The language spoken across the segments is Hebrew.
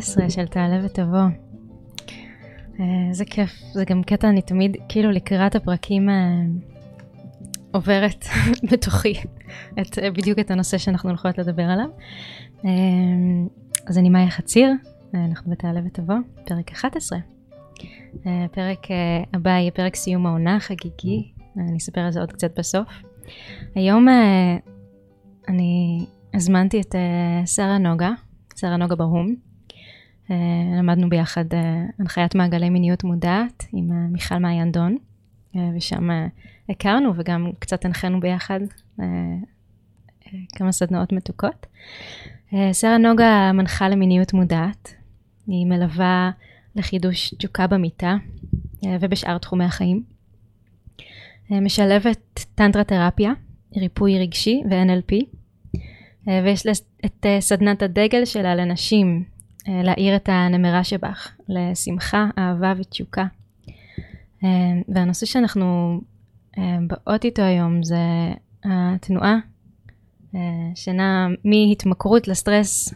11 של תעלה ותבוא. איזה כיף, זה גם קטע, אני תמיד כאילו לקראת הפרקים עוברת בתוכי את, בדיוק את הנושא שאנחנו הולכות לדבר עליו. אז אני מאיה חציר, אנחנו בתעלה ותבוא, פרק 11. הפרק הבא יהיה פרק סיום העונה החגיגי, אני אספר על זה עוד קצת בסוף. היום אני הזמנתי את שרה נוגה, שרה נוגה ברהום. למדנו ביחד הנחיית מעגלי מיניות מודעת עם מיכל מעיין דון, ושם הכרנו וגם קצת הנחינו ביחד כמה סדנאות מתוקות. שרה נוגה מנחה למיניות מודעת, היא מלווה לחידוש תשוקה במיטה ובשאר תחומי החיים. משלבת טנטרה תרפיה, ריפוי רגשי ו-NLP, ויש לה את סדנת הדגל שלה לנשים, להאיר את הנמרה שבך, לשמחה, אהבה ותשוקה. והנושא שאנחנו באות איתו היום זה התנועה שנעה מהתמכרות לסטרס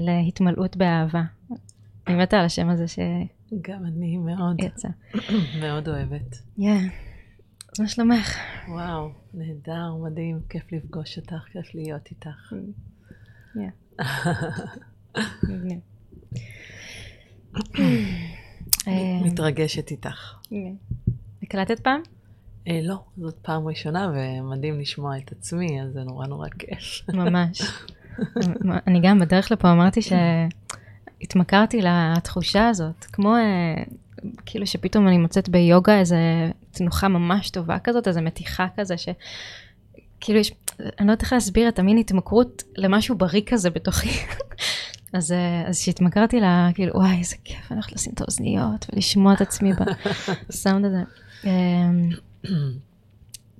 להתמלאות באהבה. אני מתה על השם הזה ש... גם אני מאוד, יצא. מאוד אוהבת. כן. אז מה שלומך? וואו, נהדר, מדהים, כיף לפגוש אותך, כיף להיות איתך. מתרגשת איתך. הקלטת פעם? אה, לא, זאת פעם ראשונה ומדהים לשמוע את עצמי, אז זה נורא נורא כיף. ממש. אני גם בדרך לפה אמרתי שהתמכרתי לתחושה הזאת, כמו כאילו שפתאום אני מוצאת ביוגה איזה תנוחה ממש טובה כזאת, איזה מתיחה כזה, שכאילו יש, אני לא יודעת איך להסביר את המין התמכרות למשהו בריא כזה בתוכי. אז, אז שהתמכרתי לה, כאילו, וואי, איזה כיף, אני הולכת לשים את האוזניות ולשמוע את עצמי בסאונד הזה. אמ,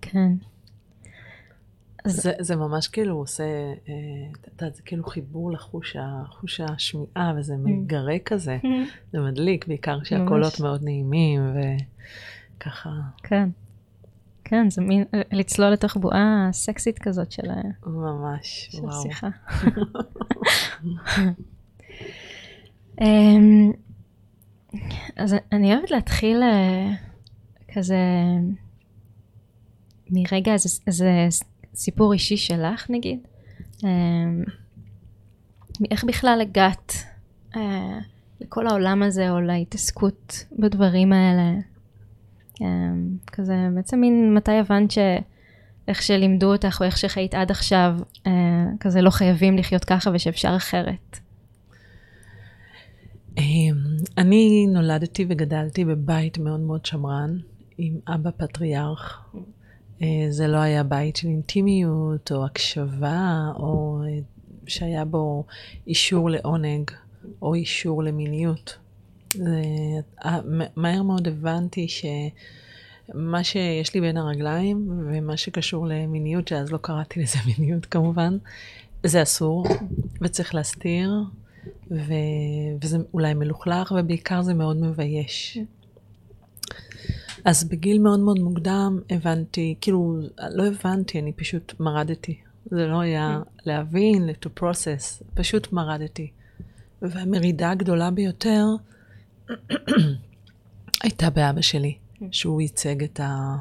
כן. זה, זה ממש כאילו עושה, את יודעת, זה כאילו חיבור לחוש חוש השמיעה, וזה mm. מגרה כזה, mm. זה מדליק, בעיקר כשהקולות מאוד נעימים, וככה. כן. כן, זה מין לצלול לתוך בועה סקסית כזאת של... ממש, של וואו. שיחה. אמ, אז אני אוהבת להתחיל אה, כזה מרגע איזה, איזה סיפור אישי שלך נגיד. אמ, איך בכלל הגעת אה, לכל העולם הזה או להתעסקות בדברים האלה? אמ, כזה בעצם מין מתי הבנת שאיך שלימדו אותך או איך שחיית עד עכשיו, אה, כזה לא חייבים לחיות ככה ושאפשר אחרת. אמ, אני נולדתי וגדלתי בבית מאוד מאוד שמרן, עם אבא פטריארך. אה, זה לא היה בית של אינטימיות או הקשבה, או אה, שהיה בו אישור לעונג או אישור למיניות. זה, מהר מאוד הבנתי שמה שיש לי בין הרגליים ומה שקשור למיניות, שאז לא קראתי לזה מיניות כמובן, זה אסור וצריך להסתיר, ו, וזה אולי מלוכלך ובעיקר זה מאוד מבייש. אז בגיל מאוד מאוד מוקדם הבנתי, כאילו, לא הבנתי, אני פשוט מרדתי. זה לא היה להבין, to process, פשוט מרדתי. והמרידה הגדולה ביותר הייתה באבא שלי, שהוא ייצג את ה...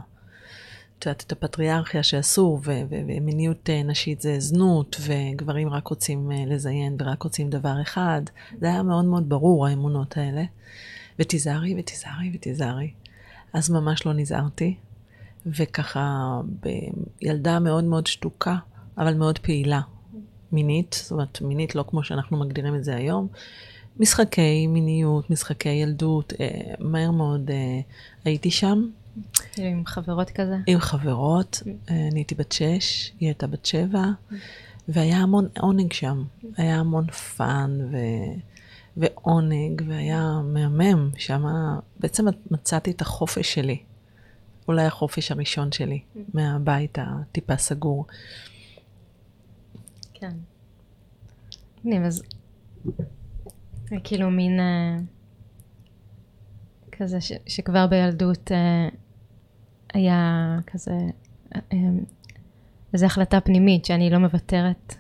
את יודעת, את הפטריארכיה שאסור, ומיניות אה, נשית זה זנות, וגברים רק רוצים אה, לזיין ורק רוצים דבר אחד. זה היה מאוד מאוד ברור, האמונות האלה. ותיזהרי ותיזהרי ותיזהרי. אז ממש לא נזהרתי, וככה בילדה מאוד מאוד שתוקה, אבל מאוד פעילה. מינית, זאת אומרת, מינית לא כמו שאנחנו מגדירים את זה היום. משחקי מיניות, משחקי ילדות, אה, מהר מאוד אה, הייתי שם. עם חברות כזה? עם חברות, אה, אני הייתי בת שש, היא הייתה בת שבע, והיה המון עונג שם. היה המון fun ו... ועונג, והיה מהמם. שם בעצם מצאתי את החופש שלי. אולי החופש הראשון שלי, מהבית הטיפה סגור. כן. מגניב, אז כאילו מין uh, כזה ש, שכבר בילדות uh, היה כזה uh, איזו החלטה פנימית שאני לא מוותרת,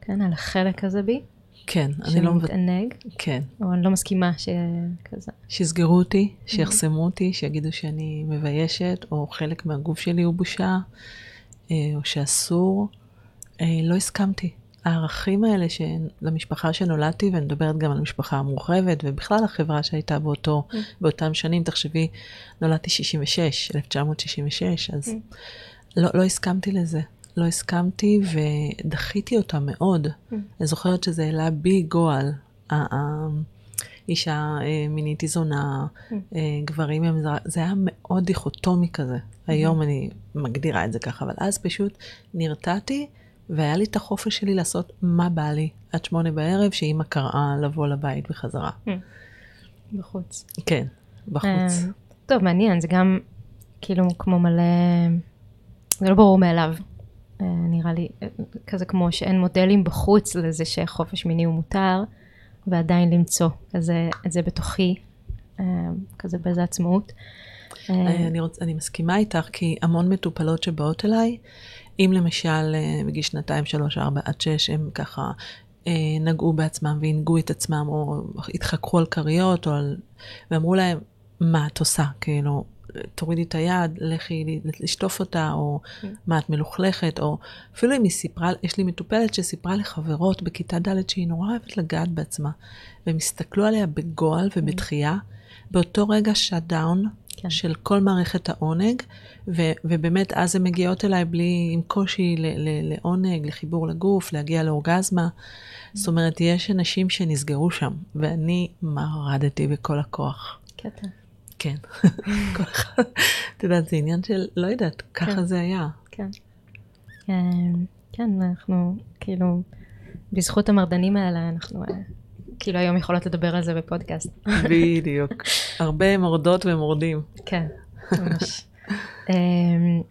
כן, על החלק הזה בי. כן, אני לא... מוות- שמתענג, כן. או אני לא מסכימה שכזה. שיסגרו אותי, שיחסמו אותי, שיגידו שאני מביישת, או חלק מהגוף שלי הוא בושה, אה, או שאסור. אה, לא הסכמתי. הערכים האלה של המשפחה שנולדתי, ואני מדברת גם על המשפחה המורחבת, ובכלל החברה שהייתה באותו, באותם שנים, תחשבי, נולדתי 66, 1966, אז לא, לא הסכמתי לזה. לא הסכמתי ודחיתי אותה מאוד. אני זוכרת שזה העלה בי גועל. אישה אה, מינית היא זונה, אה, גברים הם זרה, זה היה מאוד דיכוטומי כזה. היום אני מגדירה את זה ככה, אבל אז פשוט נרתעתי, והיה לי את החופש שלי לעשות מה בא לי, עד שמונה בערב, שאימא קראה לבוא לבית בחזרה. בחוץ. כן, בחוץ. אה, טוב, מעניין, זה גם כאילו כמו מלא, זה לא ברור מאליו. אה, נראה לי אה, כזה כמו שאין מודלים בחוץ לזה שחופש מיני הוא מותר, ועדיין למצוא כזה את זה בתוכי, אה, כזה באיזה עצמאות. אה, אה, אני, רוצ, אני מסכימה איתך, כי המון מטופלות שבאות אליי, אם למשל אה, בגיל שנתיים, שלוש, ארבע עד שש, הם ככה אה, נגעו בעצמם ועינגו את עצמם, או התחככו על כריות, או על... ואמרו להם, מה את עושה? כאילו, תורידי את היד, לכי לשטוף אותה, או מה את מלוכלכת, או אפילו אם היא סיפרה, יש לי מטופלת שסיפרה לחברות בכיתה ד' שהיא נורא אוהבת לגעת בעצמה, והם הסתכלו עליה בגועל ובדחייה, באותו רגע shut down כן. של כל מערכת העונג, ו- ובאמת אז הן מגיעות אליי בלי, עם קושי ל- ל- לעונג, לחיבור לגוף, להגיע לאורגזמה. זאת אומרת, יש אנשים שנסגרו שם, ואני מרדתי בכל הכוח. קטע. כן. כל אחד, את יודעת, זה עניין של, לא יודעת, ככה כן. זה היה. כן. אה, כן, אנחנו כאילו, בזכות המרדנים האלה, אנחנו אה, כאילו היום יכולות לדבר על זה בפודקאסט. בדיוק. הרבה מורדות ומורדים. כן, ממש. אמ,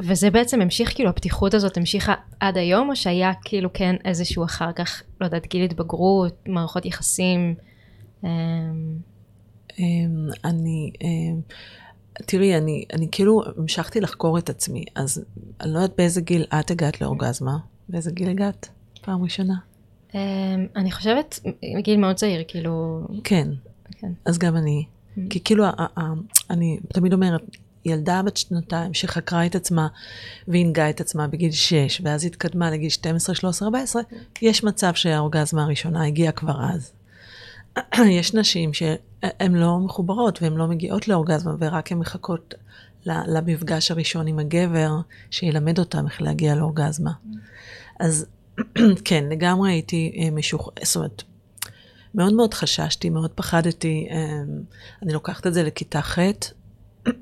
וזה בעצם המשיך, כאילו הפתיחות הזאת המשיכה עד היום, או שהיה כאילו כן איזשהו אחר כך, לא יודעת, גיל התבגרות, מערכות יחסים? אמ, אמ, אני, תראי, אני, אני כאילו המשכתי לחקור את עצמי, אז אני לא יודעת באיזה גיל את הגעת לאורגזמה. באיזה גיל הגעת? פעם ראשונה. אמ, אני חושבת, מגיל מאוד צעיר, כאילו, כן, כן. אז גם אני. כי כאילו, אני תמיד אומרת, ילדה בת שנתיים שחקרה את עצמה והנגה את עצמה בגיל 6, ואז התקדמה לגיל 12, 13, 14, יש מצב שהאורגזמה הראשונה הגיעה כבר אז. יש נשים שהן לא מחוברות והן לא מגיעות לאורגזמה, ורק הן מחכות למפגש הראשון עם הגבר, שילמד אותם איך להגיע לאורגזמה. אז כן, לגמרי הייתי אה, משוח... זאת אומרת, מאוד מאוד חששתי, מאוד פחדתי. אה, אני לוקחת את זה לכיתה ח',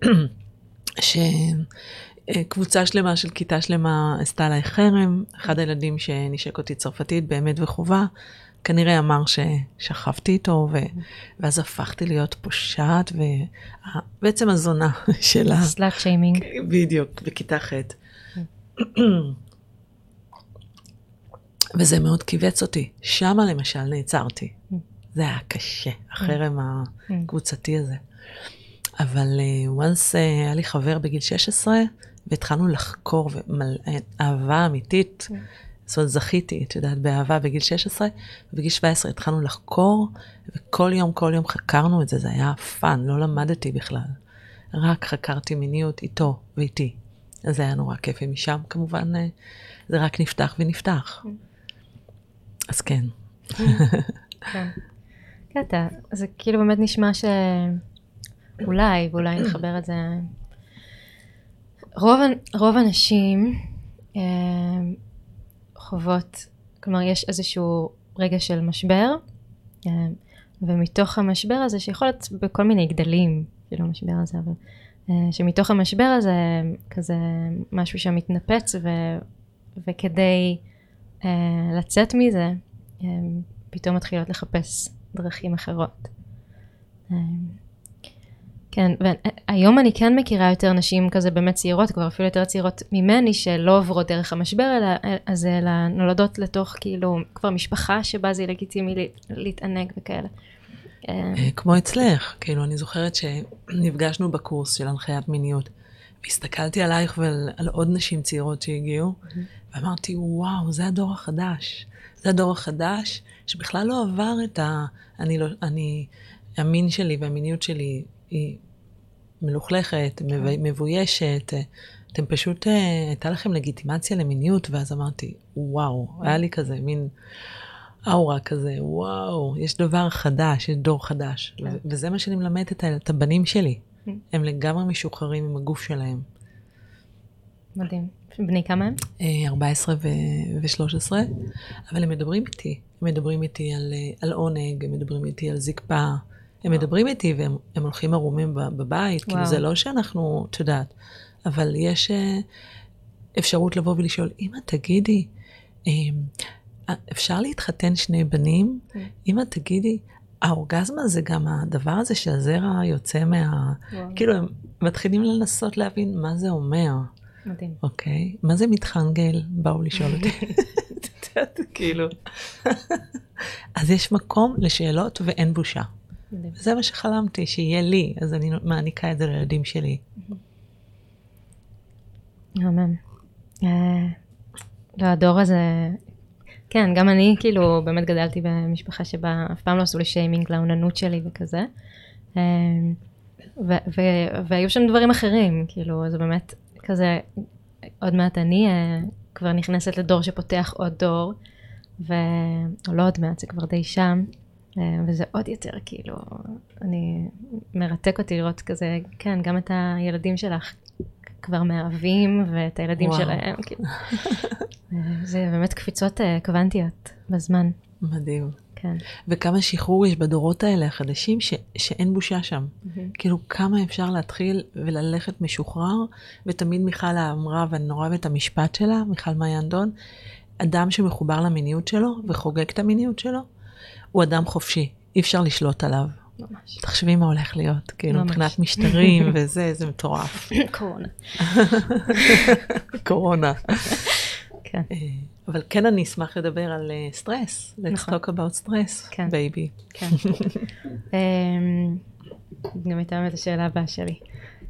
שקבוצה שלמה של כיתה שלמה עשתה עליי חרם. אחד הילדים שנשק אותי צרפתית באמת וחובה, כנראה אמר ששכבתי איתו, ו... ואז הפכתי להיות פושעת, ובעצם הזונה של ה... סלאט שיימינג. בדיוק, בכיתה ח'. וזה מאוד כיווץ אותי. שמה למשל נעצרתי. זה היה קשה, החרם הקבוצתי הזה. אבל uh, once uh, היה לי חבר בגיל 16, והתחלנו לחקור, ואהבה אמיתית, זאת אומרת, זכיתי, את יודעת, באהבה בגיל 16, ובגיל 17 התחלנו לחקור, וכל יום, כל יום חקרנו את זה, זה היה fun, לא למדתי בכלל. רק חקרתי מיניות איתו ואיתי. אז זה היה נורא כיף, ומשם כמובן אה, זה רק נפתח ונפתח. אז כן. כן. קטע, זה כאילו באמת נשמע שאולי, ואולי נחבר את זה. רוב, הנשים אה, חוות, כלומר יש איזשהו רגע של משבר, אה, ומתוך המשבר הזה, שיכול להיות בכל מיני גדלים, כאילו המשבר הזה, אבל אה, שמתוך המשבר הזה, כזה משהו שם מתנפץ, ו, וכדי לצאת מזה, אה, פתאום מתחילות לחפש דרכים אחרות. אה, כן, והיום אני כן מכירה יותר נשים כזה באמת צעירות, כבר אפילו יותר צעירות ממני, שלא עוברות דרך המשבר הזה, אלא נולדות לתוך כאילו כבר משפחה שבה זה לגיטימי להת- להתענג וכאלה. אה, אה, כמו אצלך, כאילו, אני זוכרת שנפגשנו בקורס של הנחיית מיניות, והסתכלתי עלייך ועל על עוד נשים צעירות שהגיעו, ואמרתי, וואו, זה הדור החדש. זה הדור החדש, שבכלל לא עבר את ה... אני לא... אני... המין שלי והמיניות שלי היא מלוכלכת, כן. מבוישת. אתם פשוט, אה, הייתה לכם לגיטימציה למיניות, ואז אמרתי, וואו, היה לי כזה מין אאורה כזה, וואו, יש דבר חדש, יש דור חדש. כן. וזה מה שאני מלמדת את הבנים שלי. Mm. הם לגמרי משוחררים עם הגוף שלהם. מדהים. בני כמה הם? אה, 14 ו-13, אבל הם מדברים איתי. הם מדברים איתי על, אה, על עונג, הם מדברים איתי על זקפה. הם מדברים איתי והם הם הולכים ערומים בבית. כאילו, וואו. זה לא שאנחנו, את יודעת, אבל יש אה, אפשרות לבוא ולשאול, אמא, תגידי, אה, אפשר להתחתן שני בנים? כן. אמא, תגידי, האורגזמה זה גם הדבר הזה שהזרע יוצא מה... וואו. כאילו, הם מתחילים לנסות להבין מה זה אומר. מדהים. אוקיי, מה זה מתחנגל? באו לשאול אותי. את יודעת, כאילו. אז יש מקום לשאלות ואין בושה. זה מה שחלמתי, שיהיה לי, אז אני מעניקה את זה לילדים שלי. מהמם. אה, לא, הדור הזה, כן, גם אני כאילו באמת גדלתי במשפחה שבה אף פעם לא עשו לי שיימינג לאוננות שלי וכזה. אה, ו- ו- והיו שם דברים אחרים, כאילו, זה באמת כזה, עוד מעט אני אה, כבר נכנסת לדור שפותח עוד דור, ו... או לא עוד מעט, זה כבר די שם, אה, וזה עוד יותר כאילו, אני, מרתק אותי לראות כזה, כן, גם את הילדים שלך כבר מאהבים, ואת הילדים וואו. שלהם, כאילו. אה, זה באמת קפיצות קוונטיות בזמן, מדהים. כן. וכמה שחרור יש בדורות האלה החדשים, ש- שאין בושה שם. כאילו, כמה אפשר להתחיל וללכת משוחרר, ותמיד מיכל אמרה, ואני נורא אוהבת את המשפט שלה, מיכל מעיין דון, אדם שמחובר למיניות שלו וחוגג את המיניות שלו, הוא אדם חופשי, אי אפשר לשלוט עליו. ממש. תחשבי מה הולך להיות, כאילו, ממש. מבחינת משטרים וזה, זה מטורף. קורונה. קורונה. כן. אה, אבל כן אני אשמח לדבר על אה, סטרס. Let's נכון. talk about stress, כן. baby. כן. אמ, גם הייתה באמת השאלה הבאה שלי.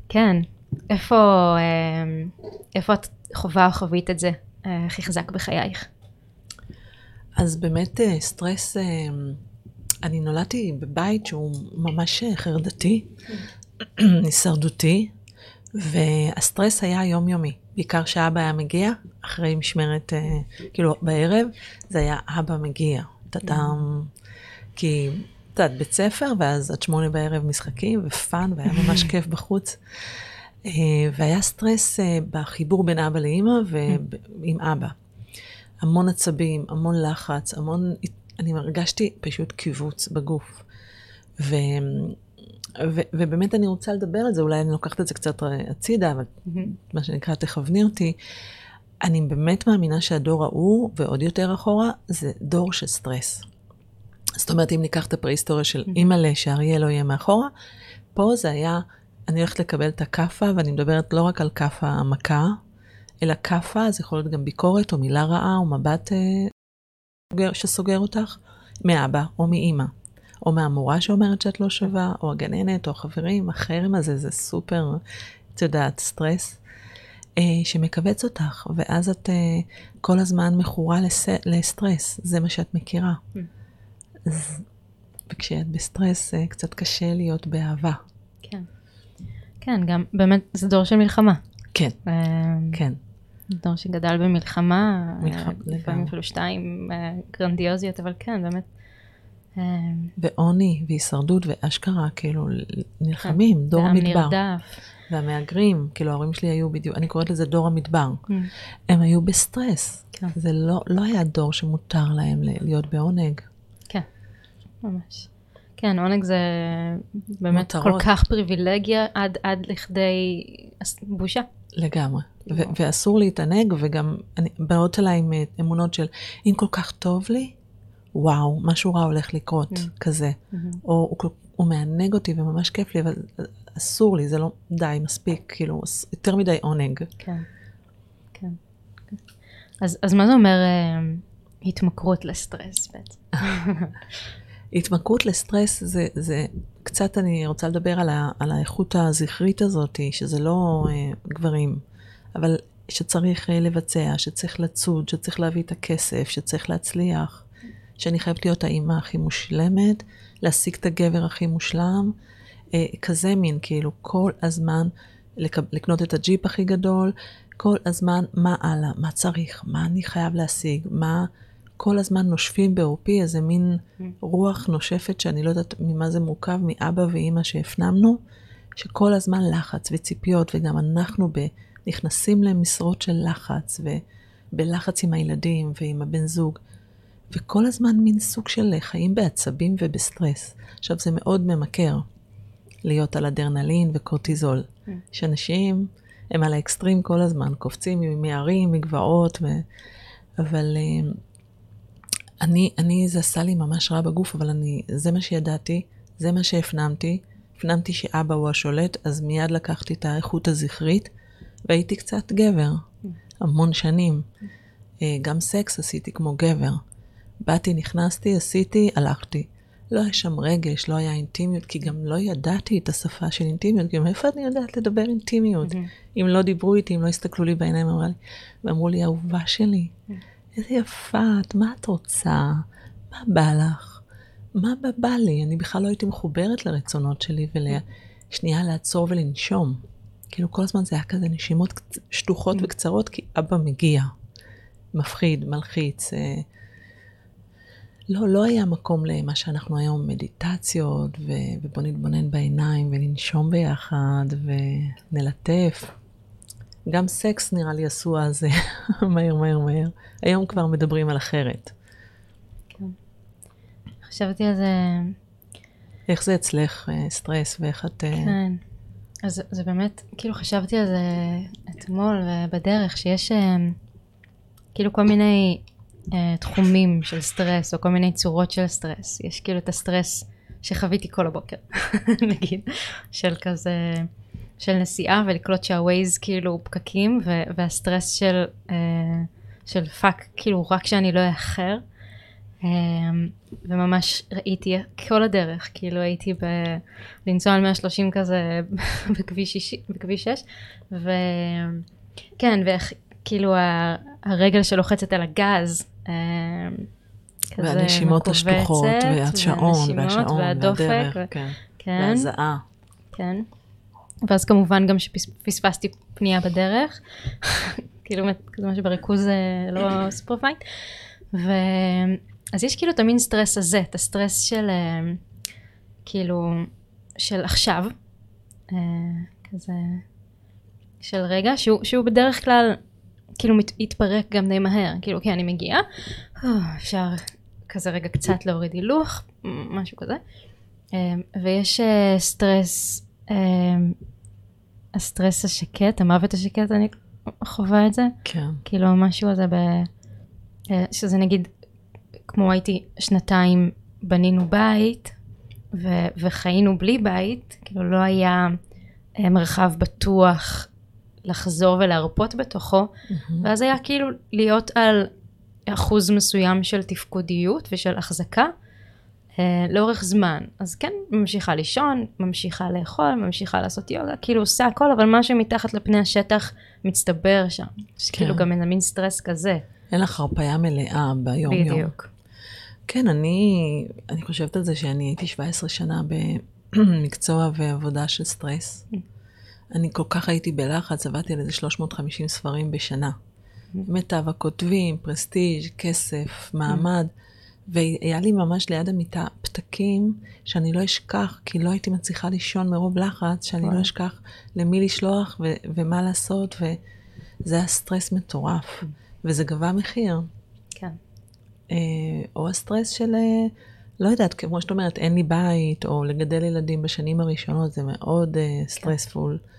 כן, איפה, אמ, איפה את חווה או חווית את זה אה, הכי חזק בחייך? אז באמת אה, סטרס, אה, אני נולדתי בבית שהוא ממש אה, חרדתי, הישרדותי, והסטרס היה יומיומי. בעיקר שאבא היה מגיע, אחרי משמרת, אה, כאילו בערב, זה היה אבא מגיע. טאטאם, כי, את יודעת, בית ספר, ואז עד שמונה בערב משחקים ו fun, והיה ממש כיף בחוץ. אה, והיה סטרס אה, בחיבור בין אבא לאימא ועם אבא. המון עצבים, המון לחץ, המון, אני הרגשתי פשוט כיווץ בגוף. ו, ו, ובאמת אני רוצה לדבר על זה, אולי אני לוקחת את זה קצת הצידה, אבל מה שנקרא, תכווני אותי. אני באמת מאמינה שהדור ההוא, ועוד יותר אחורה, זה דור של סטרס. זאת אומרת, אם ניקח את הפרה-היסטוריה של אימא'לה, שאריה לא יהיה מאחורה, פה זה היה, אני הולכת לקבל את הכאפה, ואני מדברת לא רק על כאפה המכה, אלא כאפה, זה יכול להיות גם ביקורת, או מילה רעה, או מבט אה, סוגר- שסוגר אותך, מאבא או מאימא. או מהמורה שאומרת שאת לא שווה, או הגננת, או החברים, החרם הזה זה סופר, את יודעת, סטרס, אה, שמכווץ אותך, ואז את אה, כל הזמן מכורה לס... לסטרס, זה מה שאת מכירה. Mm. אז, וכשאת בסטרס, אה, קצת קשה להיות באהבה. כן. כן, גם באמת זה דור של מלחמה. כן, אה, כן. דור שגדל במלחמה, מלח- אה, לפעמים לגמרי. אפילו שתיים אה, גרנדיוזיות, אבל כן, באמת. ועוני, והישרדות, ואשכרה, כאילו, נלחמים, דור והעם המדבר. והמהגרים, כאילו ההורים שלי היו בדיוק, אני קוראת לזה דור המדבר. Mm, הם היו בסטרס. כן. זה לא, לא היה דור שמותר להם להיות בעונג. כן, ממש. כן, עונג זה באמת מותרות. כל כך פריבילגיה עד, עד לכדי בושה. לגמרי. ו- ואסור להתענג, וגם אני, באות אליי עם אה, אמונות של, אם כל כך טוב לי, וואו, משהו רע הולך לקרות, Mm. כזה. Mhm. או הוא, הוא מענג אותי וממש כיף לי, אבל אסור לי, זה לא די, מספיק, כאילו, יותר מדי עונג. כן, כן. כן. אז, אז מה זה אומר אה, התמכרות לסטרס בעצם? התמכרות לסטרס זה, זה קצת, אני רוצה לדבר על, ה, על האיכות הזכרית הזאת, שזה לא אה, גברים, אבל שצריך אה, לבצע, שצריך לצוד, שצריך להביא את הכסף, שצריך להצליח, שאני חייבת להיות האימא הכי מושלמת, להשיג את הגבר הכי מושלם, אה, כזה מין, כאילו, כל הזמן לקנות את הג'יפ הכי גדול, כל הזמן מה הלאה, מה צריך, מה אני חייב להשיג, מה... כל הזמן נושפים בעורפי איזה מין רוח נושפת שאני לא יודעת ממה זה מורכב, מאבא ואימא שהפנמנו, שכל הזמן לחץ וציפיות, וגם אנחנו ב, נכנסים למשרות של לחץ, ובלחץ עם הילדים ועם הבן זוג, וכל הזמן מין סוג של חיים בעצבים ובסטרס. עכשיו, זה מאוד ממכר להיות על אדרנלין וקורטיזול, שאנשים הם על האקסטרים כל הזמן, קופצים מהרים, מגבעות, ו... אבל... אה, אני, אני, זה עשה לי ממש רע בגוף, אבל אני, זה מה שידעתי, זה מה שהפנמתי. הפנמתי שאבא הוא השולט, אז מיד לקחתי את האיכות הזכרית, והייתי קצת גבר, המון שנים. אה, גם סקס עשיתי כמו גבר. באתי, נכנסתי, עשיתי, הלכתי. לא היה שם רגש, לא היה אינטימיות, כי גם לא ידעתי את השפה של אינטימיות, כי מאיפה אני יודעת לדבר אינטימיות? Mm-hmm. אם לא דיברו איתי, אם לא הסתכלו לי בעיניים, אמרה לי, ואמרו לי, אהובה שלי, mm-hmm. איזה יפה את, מה את רוצה? מה בא לך? מה בא, בא לי? אני בכלל לא הייתי מחוברת לרצונות שלי ולשנייה לעצור ולנשום. כאילו כל הזמן זה היה כזה נשימות שטוחות mm. וקצרות, כי אבא מגיע. מפחיד, מלחיץ. אה, לא, לא היה מקום למה שאנחנו היום, מדיטציות, ו... ובוא נתבונן בעיניים וננשום ביחד ונלטף. גם סקס נראה לי עשו אז מהר, מהר, מהר. היום כבר מדברים על אחרת. כן. חשבתי על זה... איך זה אצלך, אה, סטרס, ואיך את... אה, כן. אז זה באמת, כאילו חשבתי על זה אתמול ובדרך, שיש אה, כאילו כל מיני אה, תחומים של סטרס, או כל מיני צורות של סטרס. יש כאילו את הסטרס שחוויתי כל הבוקר, נגיד, של כזה... של נסיעה ולקלוט שה Waze כאילו פקקים ו- והסטרס של, uh, של fuck כאילו רק שאני לא אאחר um, וממש ראיתי כל הדרך כאילו הייתי ב- לנסוע על 130 כזה בכביש, 6, בכביש 6 וכן ואיך כאילו הרגל שלוחצת על הגז uh, והנשימות השטוחות, והשעון, והשעון, והדופק, ו- כן, כן, והזעה. כן. ואז כמובן גם שפספסתי פנייה בדרך, כאילו כזה משהו בריכוז אה, לא super fine. ואז יש כאילו את המין סטרס הזה, את הסטרס של אה, כאילו, של עכשיו, אה, כזה, של רגע, שהוא, שהוא בדרך כלל כאילו מת, יתפרק גם די מהר, כאילו אוקיי אני מגיעה, אפשר כזה רגע קצת להוריד הילוך, משהו כזה, ויש סטרס הסטרס השקט, המוות השקט, אני חווה את זה. כן. כאילו המשהו הזה ב... אה, שזה נגיד, כמו הייתי שנתיים בנינו בית, ו- וחיינו בלי בית, כאילו לא היה אה, מרחב בטוח לחזור ולהרפות בתוכו, mm-hmm. ואז היה כאילו להיות על אחוז מסוים של תפקודיות ושל החזקה, אה, לאורך זמן. אז כן, ממשיכה לישון, ממשיכה לאכול, ממשיכה לעשות יוגה, כאילו עושה הכל, אבל מה שמתחת לפני השטח מצטבר שם. כן. כאילו גם איזה מין סטרס כזה. אין לך הרפאיה מלאה ביום-יום. בדיוק. כן, אני, אני חושבת על זה שאני הייתי 17 שנה במקצוע ועבודה של סטרס. Mm. אני כל כך הייתי בלחץ, עבדתי על איזה 350 ספרים בשנה. Mm. מיטב הכותבים, prestige, כסף, מעמד. Mm. והיה לי ממש ליד המיטה פתקים שאני לא אשכח, כי לא הייתי מצליחה לישון מרוב לחץ, שאני לא אשכח למי לשלוח ו- ומה לעשות, וזה היה סטרס מטורף, וזה גבה מחיר. כן. אה, או הסטרס של, אה, לא יודעת, כמו שאת אומרת, אין לי בית, או לגדל ילדים בשנים הראשונות, זה מאוד אה, stressful. כן.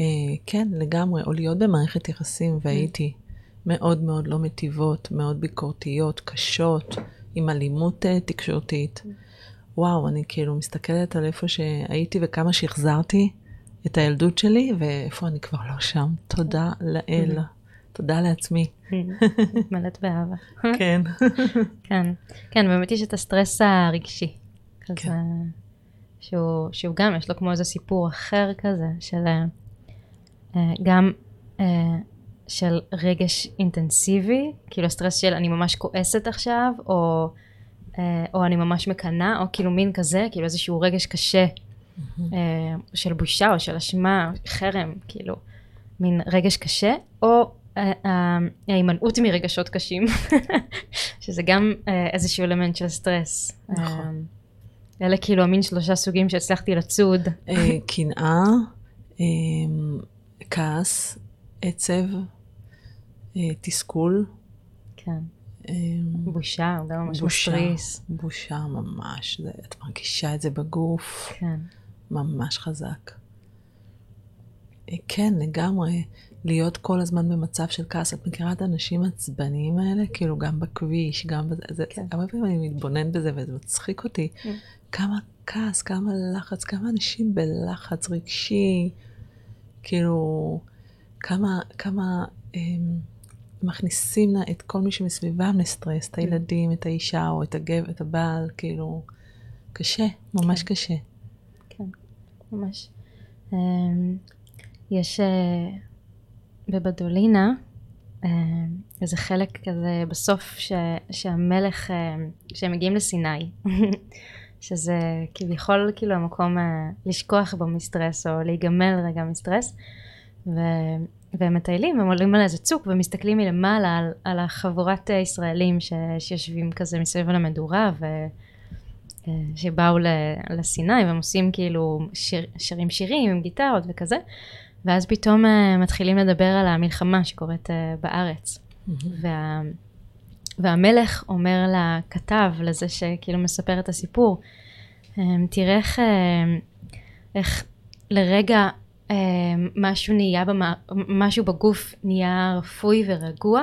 אה, כן, לגמרי, או להיות במערכת יחסים, והיו לי מאוד מאוד לא מטיבות, מאוד ביקורתיות, קשות. עם אלימות אה, תקשורתית. וואו, אני כאילו מסתכלת על איפה שהייתי וכמה ששחזרתי את הילדות שלי, ואיפה אני כבר לא שם. תודה לאל. תודה לעצמי. מלאת באהבה. כן. כן, כן, באמת יש את הסטרס הרגשי. כן. שהוא, שהוא גם, יש לו כמו איזה סיפור אחר כזה, של אה, גם, אה, של רגש אינטנסיבי, כאילו הסטרס של אני ממש כועסת עכשיו, או, אה, או אני ממש מקנאה, או כאילו מין כזה, כאילו איזשהו רגש קשה אה, של בושה או של אשמה, חרם, כאילו, מין רגש קשה, או אה, אה, ההימנעות מרגשות קשים, שזה גם אה, איזשהו אלמנט של סטרס. נכון. אה, אלה כאילו המין שלושה סוגים שהצלחתי לצוד. אה, קנאה, אה, כעס, עצב, אה, תסכול. כן. אה, בושה, הוא גם ממש מתריס. בושה ממש, זה- את מרגישה את זה בגוף כן. ממש חזק. אה, כן, לגמרי, להיות כל הזמן במצב של כעס. את מכירה את האנשים העצבניים האלה? כאילו, גם בכביש, גם בזה, זה, כן. הרבה פעמים אני מתבונן בזה וזה מצחיק אותי. כן. כמה כעס, כמה לחץ, כמה אנשים בלחץ רגשי, כאילו, כמה, כמה הם, מכניסים לה את כל מי שמסביבם לסטרס, את הילדים, את האישה או את הגבר, את הבעל, כאילו, קשה, ממש כן. קשה. כן, ממש. אמ, יש אה, בבדולינה אה, איזה חלק כזה בסוף ש, שהמלך, שהם מגיעים לסיני, שזה כביכול כאילו המקום אה, לשכוח בו מסטרס או להיגמל רגע מסטרס, ו, והם מטיילים, הם עולים על איזה צוק ומסתכלים מלמעלה על, על החבורת אה, ישראלים ש, שיושבים כזה מסביב על המדורה ו... אה, שבאו ל- לסיני והם עושים כאילו שיר, שרים שירים עם גיטרות וכזה. ואז פתאום אה, מתחילים לדבר על המלחמה שקורית אה, בארץ. וה, והמלך אומר לכתב לזה שכאילו מספר את הסיפור אה, תראה איך, אה, איך לרגע אה, משהו נהיה במה, משהו בגוף נהיה רפוי ורגוע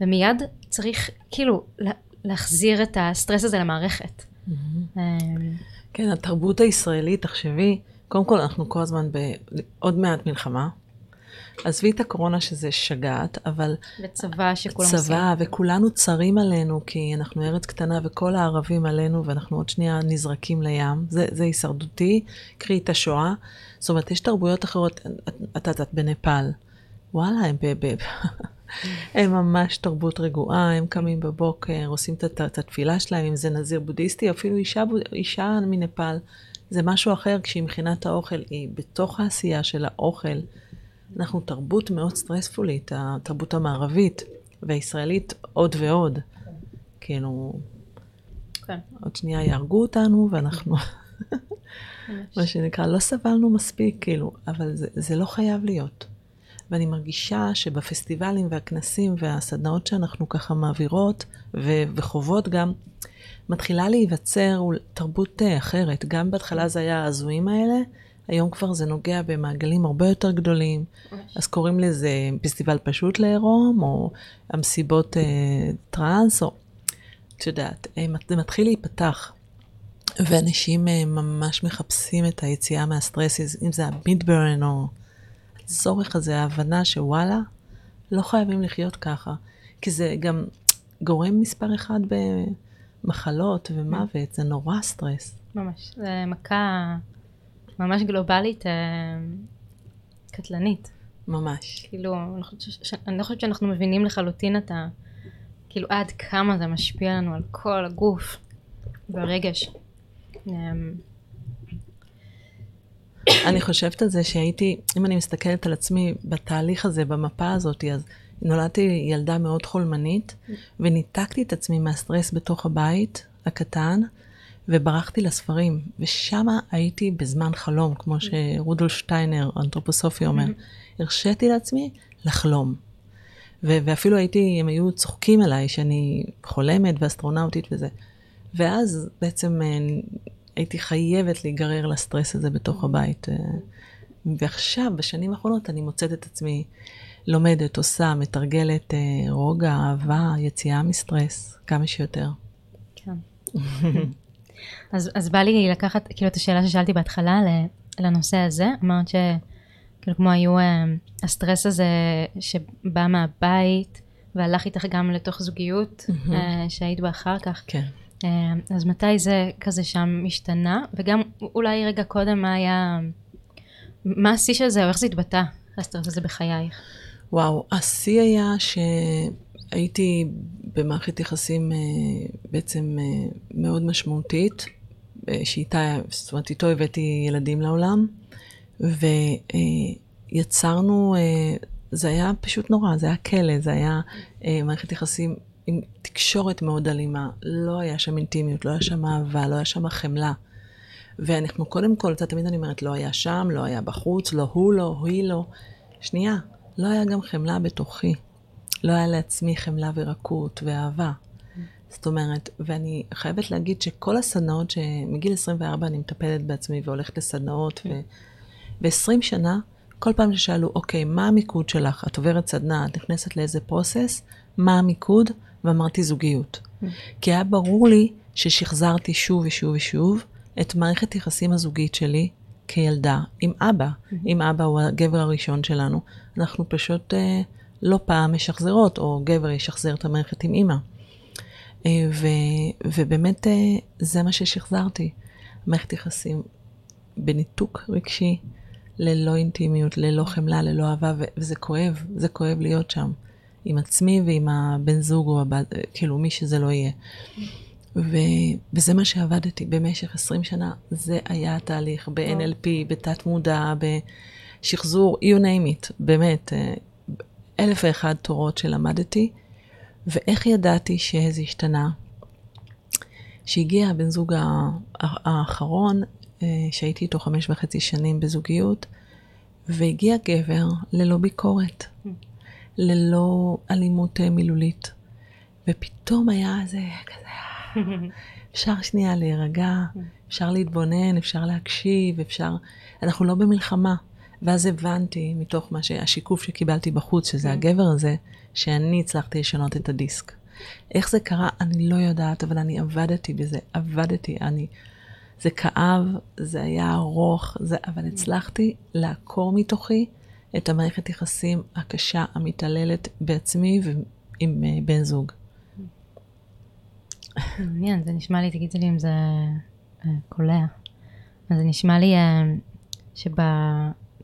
ומיד צריך כאילו לה- להחזיר את הסטרס הזה למערכת. אה, כן, התרבות הישראלית, תחשבי, קודם כל אנחנו כל הזמן בעוד מעט מלחמה. עזבי את הקורונה שזה שגעת, אבל וצבא שכולם עושים. צבא וכולנו צרים עלינו, כי אנחנו ארץ קטנה וכל הערבים עלינו ואנחנו עוד שנייה נזרקים לים. זה, זה הישרדותי, קחי את השואה. זאת אומרת, יש תרבויות אחרות, את את יודעת, בנפאל. וואלה, הם, ב, ב, הם ממש תרבות רגועה, הם קמים בבוקר, עושים את, התפילה שלהם, אם זה נזיר בודהיסטי, אפילו אישה, אישה מנפאל. זה משהו אחר כשהיא מכינה את האוכל, היא בתוך העשייה של האוכל. אנחנו תרבות מאוד סטרספולית, התרבות המערבית, והישראלית עוד ועוד. כאילו, כן, עוד שנייה יהרגו אותנו, ואנחנו, מה שנקרא, לא סבלנו מספיק, כאילו, אבל זה, זה לא חייב להיות. ואני מרגישה שבפסטיבלים והכנסים והסדנאות שאנחנו ככה מעבירות ו- וחוות גם, מתחילה להיווצר תרבות אה, אחרת. גם בהתחלה זה היה ההזויים האלה, היום כבר זה נוגע במעגלים הרבה יותר גדולים. אז קוראים לזה פסטיבל פשוט לעירום, או המסיבות אה, טראנס, או את יודעת, אה, זה מתחיל להיפתח. ואנשים אה, ממש מחפשים את היציאה מהסטרס, אם זה המידברן או הצורך הזה, ההבנה שוואלה, לא חייבים לחיות ככה. כי זה גם גורם מספר אחד במחלות ומוות, זה נורא סטרס. ממש. זה מכה ממש גלובלית אה, קטלנית. ממש. כאילו, אני לא חושבת שאנחנו מבינים לחלוטין את ה... כאילו עד כמה זה משפיע לנו על כל הגוף והרגש. אמ, אני חושבת על זה שהייתי, אם אני מסתכלת על עצמי בתהליך הזה, במפה הזאת, אז נולדתי ילדה מאוד חולמנית, וניתקתי את עצמי מהסטרס בתוך הבית הקטן, וברחתי לספרים, ושמה הייתי בזמן חלום, כמו שרודולף שטיינר, אנתרופוסופי אומר. הרשיתי לעצמי לחלום. ו- ואפילו הייתי, הם היו צוחקים עליי שאני חולמת ואסטרונאוטית וזה. ואז בעצם אה, הייתי חייבת להיגרר לסטרס הזה בתוך הבית. אה, ועכשיו, בשנים האחרונות, אני מוצאת את עצמי לומדת, עושה, מתרגלת אה, רוגע, אהבה, יציאה מסטרס, כמה שיותר. כן. אז, אז בא לי לקחת כאילו את השאלה ששאלתי בהתחלה לנושא הזה, אמרת שכאילו כמו היו אה, הסטרס הזה שבא מהבית והלך איתך גם לתוך זוגיות אה, שהיית בה אחר כך, כן. אה, אז מתי זה כזה שם השתנה, וגם אולי רגע קודם מה היה, מה השיא של זה או איך זה התבטא, הסטרס הזה בחייך? וואו, השיא היה שהייתי במערכת יחסים אה, בעצם אה, מאוד משמעותית, אה, שאיתה, זאת אומרת, איתו הבאתי ילדים לעולם, ויצרנו, זה היה פשוט נורא, זה היה כלא, זה היה מערכת יחסים עם תקשורת מאוד אלימה, לא היה שם אינטימיות, לא היה שם אהבה, לא היה שם חמלה. ואנחנו קודם כל, אתה תמיד אני אומרת, לא היה שם, לא היה בחוץ, לא הוא לא, היא לא. שנייה, לא היה גם חמלה בתוכי. לא היה לעצמי חמלה ורקות ואהבה. זאת אומרת, ואני חייבת להגיד שכל הסדנאות, שמגיל 24 אני מטפלת בעצמי והולכת לסדנאות, ו-20 שנה, כל פעם ששאלו, אוקיי, מה המיקוד שלך? את עוברת סדנה, את נכנסת לאיזה פרוסס, מה המיקוד? ואמרתי זוגיות. כי היה ברור לי ששחזרתי שוב ושוב ושוב את מערכת יחסים הזוגית שלי כילדה עם אבא. אם אבא הוא הגבר הראשון שלנו, אנחנו פשוט אה, לא פעם משחזרות, או גבר ישחזר את המערכת עם אימא. אה, ו, ובאמת אה, זה מה ששחזרתי. מערכת יחסים בניתוק רגשי, ללא אינטימיות, ללא חמלה, ללא אהבה, וזה כואב, זה כואב להיות שם. עם עצמי ועם הבן זוג, או הבת, כאילו מי שזה לא יהיה. ו, וזה מה שעבדתי במשך 20 שנה, זה היה התהליך ב-NLP, בתת מודע, בשחזור, you name it, באמת, אה, אלף ואחד תורות שלמדתי, ואיך ידעתי שזה השתנה? שהגיע הבן זוג האחרון, אה, שהייתי איתו חמש וחצי שנים בזוגיות, והגיע גבר ללא ביקורת, ללא אלימות אה, מילולית. ופתאום היה איזה כזה, אפשר שנייה להירגע, אפשר להתבונן, אפשר להקשיב, אפשר... אנחנו לא במלחמה. ואז הבנתי, מתוך מה שהשיקוף שקיבלתי בחוץ, שזה כן. הגבר הזה, שאני הצלחתי לשנות את הדיסק. איך זה קרה, אני לא יודעת, אבל אני עבדתי בזה, עבדתי, אני... זה כאב, זה היה ארוך, זה, אבל הצלחתי לעקור מתוכי את המערכת יחסים הקשה, המתעללת בעצמי ועם uh, בן זוג. מעניין, זה נשמע לי, תגידי לי אם זה uh, קולע. אז זה נשמע לי uh,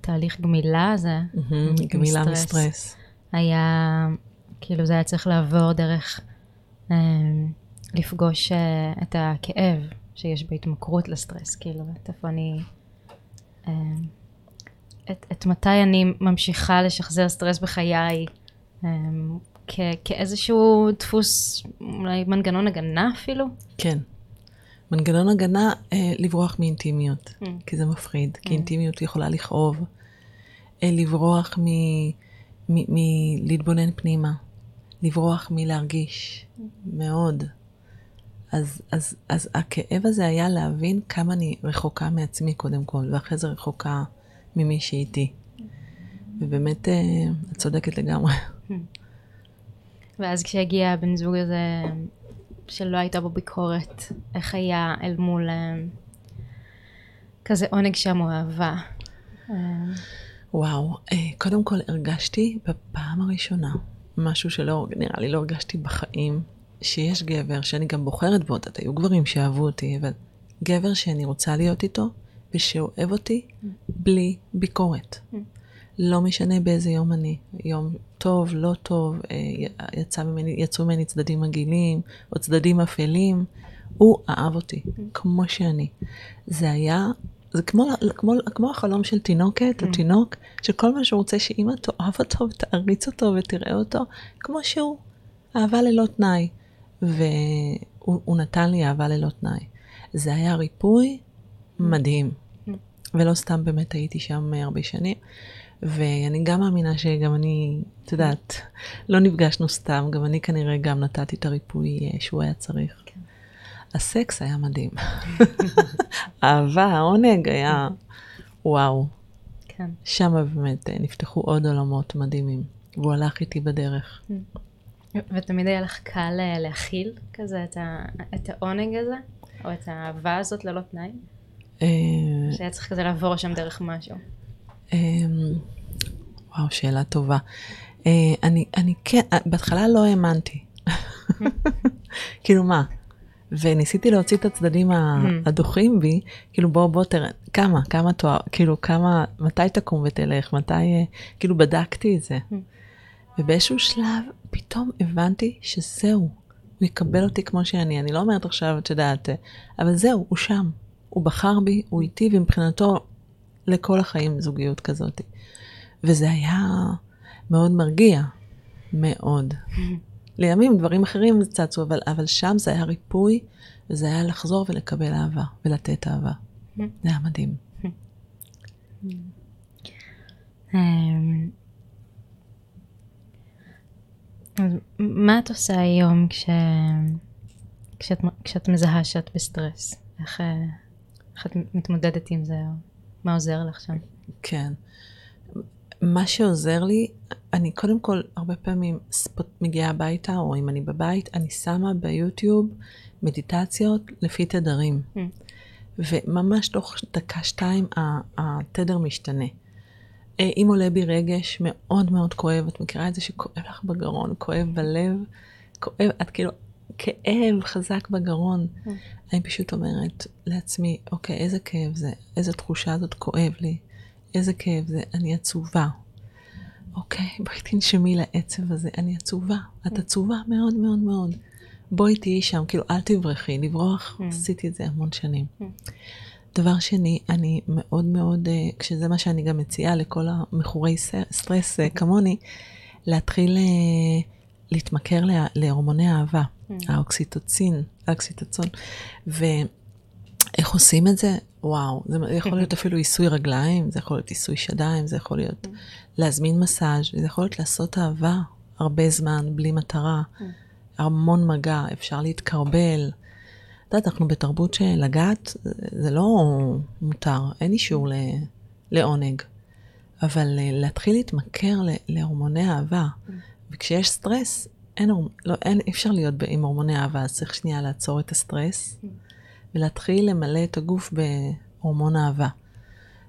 שבתהליך גמילה הזה, mm-hmm, גמילה מסטרס, היה, כאילו זה היה צריך לעבור דרך uh, לפגוש uh, את הכאב שיש בהתמכרות לסטרס, כאילו, את איפה אני... Uh, את, את מתי אני ממשיכה לשחזר סטרס בחיי um, כ, כאיזשהו דפוס, אולי מנגנון הגנה אפילו? כן. מנגנון הגנה, אה, לברוח מאינטימיות, mm. כי זה מפחיד, mm. כי אינטימיות יכולה לכאוב. אה, לברוח מלהתבונן פנימה, לברוח מלהרגיש, mm. מאוד. אז, אז, אז הכאב הזה היה להבין כמה אני רחוקה מעצמי קודם כל, ואחרי זה רחוקה ממי שאיתי. ובאמת, אה, את צודקת לגמרי. ואז כשהגיע הבן זוג הזה, שלא הייתה בו ביקורת, איך היה אל מול אה, כזה עונג שם או אהבה? אה, וואו, קודם כל הרגשתי בפעם הראשונה משהו שלא, נראה לי לא הרגשתי בחיים, שיש גבר שאני גם בוחרת בו, היו גברים שאהבו אותי, אבל גבר שאני רוצה להיות איתו, ושאוהב אותי בלי ביקורת. לא משנה באיזה יום אני, יום טוב, לא טוב, אה, יצא ממני, יצאו ממני צדדים מגעילים, או צדדים אפלים, הוא אהב אותי, כמו שאני. זה היה, זה כמו, כמו, כמו החלום של תינוקת או תינוק, שכל מה שהוא רוצה שאימא תאהב אותו ותעריץ אותו ותראה אותו, כמו שהוא. אהבה ללא תנאי. והוא נתן לי אהבה ללא תנאי. זה היה ריפוי מדהים. ולא סתם באמת הייתי שם הרבה שנים. ואני גם מאמינה שגם אני, את יודעת, לא נפגשנו סתם, גם אני כנראה גם נתתי את הריפוי אה, שהוא היה צריך. כן. הסקס היה מדהים. אהבה, העונג היה וואו. כן. שם באמת אה, נפתחו עוד עולמות מדהימים, והוא הלך איתי בדרך. ותמיד היה לך קל אה, להכיל כזה את, ה, את העונג הזה, או את האהבה הזאת ללא תנאי? שהיה צריך כזה לעבור שם דרך משהו. אה, וואו, שאלה טובה. אה, אני, אני כן, בהתחלה לא האמנתי. כאילו מה? וניסיתי להוציא את הצדדים mm. הדוחים בי, כאילו בוא בוא תראה, כמה, כמה תואר, כאילו כמה, מתי תקום ותלך, מתי, כאילו בדקתי את זה. Mm. ובאיזשהו שלב פתאום הבנתי שזהו, הוא יקבל אותי כמו שאני. אני לא אומרת עכשיו, את יודעת, אבל זהו, הוא שם. הוא בחר בי, הוא איתי, ומבחינתו לכל החיים זוגיות כזאת. וזה היה מאוד מרגיע, מאוד. לימים דברים אחרים צצו, אבל, אבל שם זה היה ריפוי, וזה היה לחזור ולקבל אהבה, ולתת אהבה. זה היה מדהים. אמ, אז מה את עושה היום כש... כשאת, כשאת מזהה שאת בסטרס? איך, אה, איך את מתמודדת עם זה? מה עוזר לך שם? כן. מה שעוזר לי, אני קודם כל הרבה פעמים ספוט, מגיעה הביתה, או אם אני בבית, אני שמה ביוטיוב מדיטציות לפי תדרים. Mm. וממש תוך דקה-שתיים התדר משתנה. אה, אם עולה בי רגש מאוד מאוד כואב, את מכירה את זה שכואב לך בגרון, כואב בלב, כואב, את כאילו, כאב חזק בגרון. Mm. אני פשוט אומרת לעצמי, אוקיי, איזה כאב זה, איזה תחושה הזאת כואב לי, איזה כאב זה, אני עצובה. אוקיי, בואי תנשמי לעצב הזה, אני עצובה, את עצובה מאוד מאוד מאוד. בואי תהיי שם, כאילו, אל תברחי, לברוח, mm. עשיתי את זה המון שנים. דבר שני, אני מאוד מאוד, אה, כשזה מה שאני גם מציעה לכל המכורי סטרס mm. כמוני, להתחיל אה, להתמכר להורמוני אהבה, האוקסיטוצין, האוקסיטוצון. ואיך עושים את זה? וואו, זה יכול להיות אפילו עיסוי רגליים, זה יכול להיות עיסוי שדיים, זה יכול להיות להזמין מסאז', זה יכול להיות לעשות אהבה הרבה זמן, בלי מטרה. המון מגע, אפשר להתקרבל. את יודעת, אנחנו בתרבות שלגעת זה לא מותר, אין אישור לעונג. אבל אה, להתחיל להתמכר להורמוני אהבה, וכשיש סטרס, אין, לא, אין, אי אפשר להיות עם הורמוני אהבה, אז צריך שנייה לעצור את הסטרס, ולהתחיל למלא את הגוף בהורמון אהבה.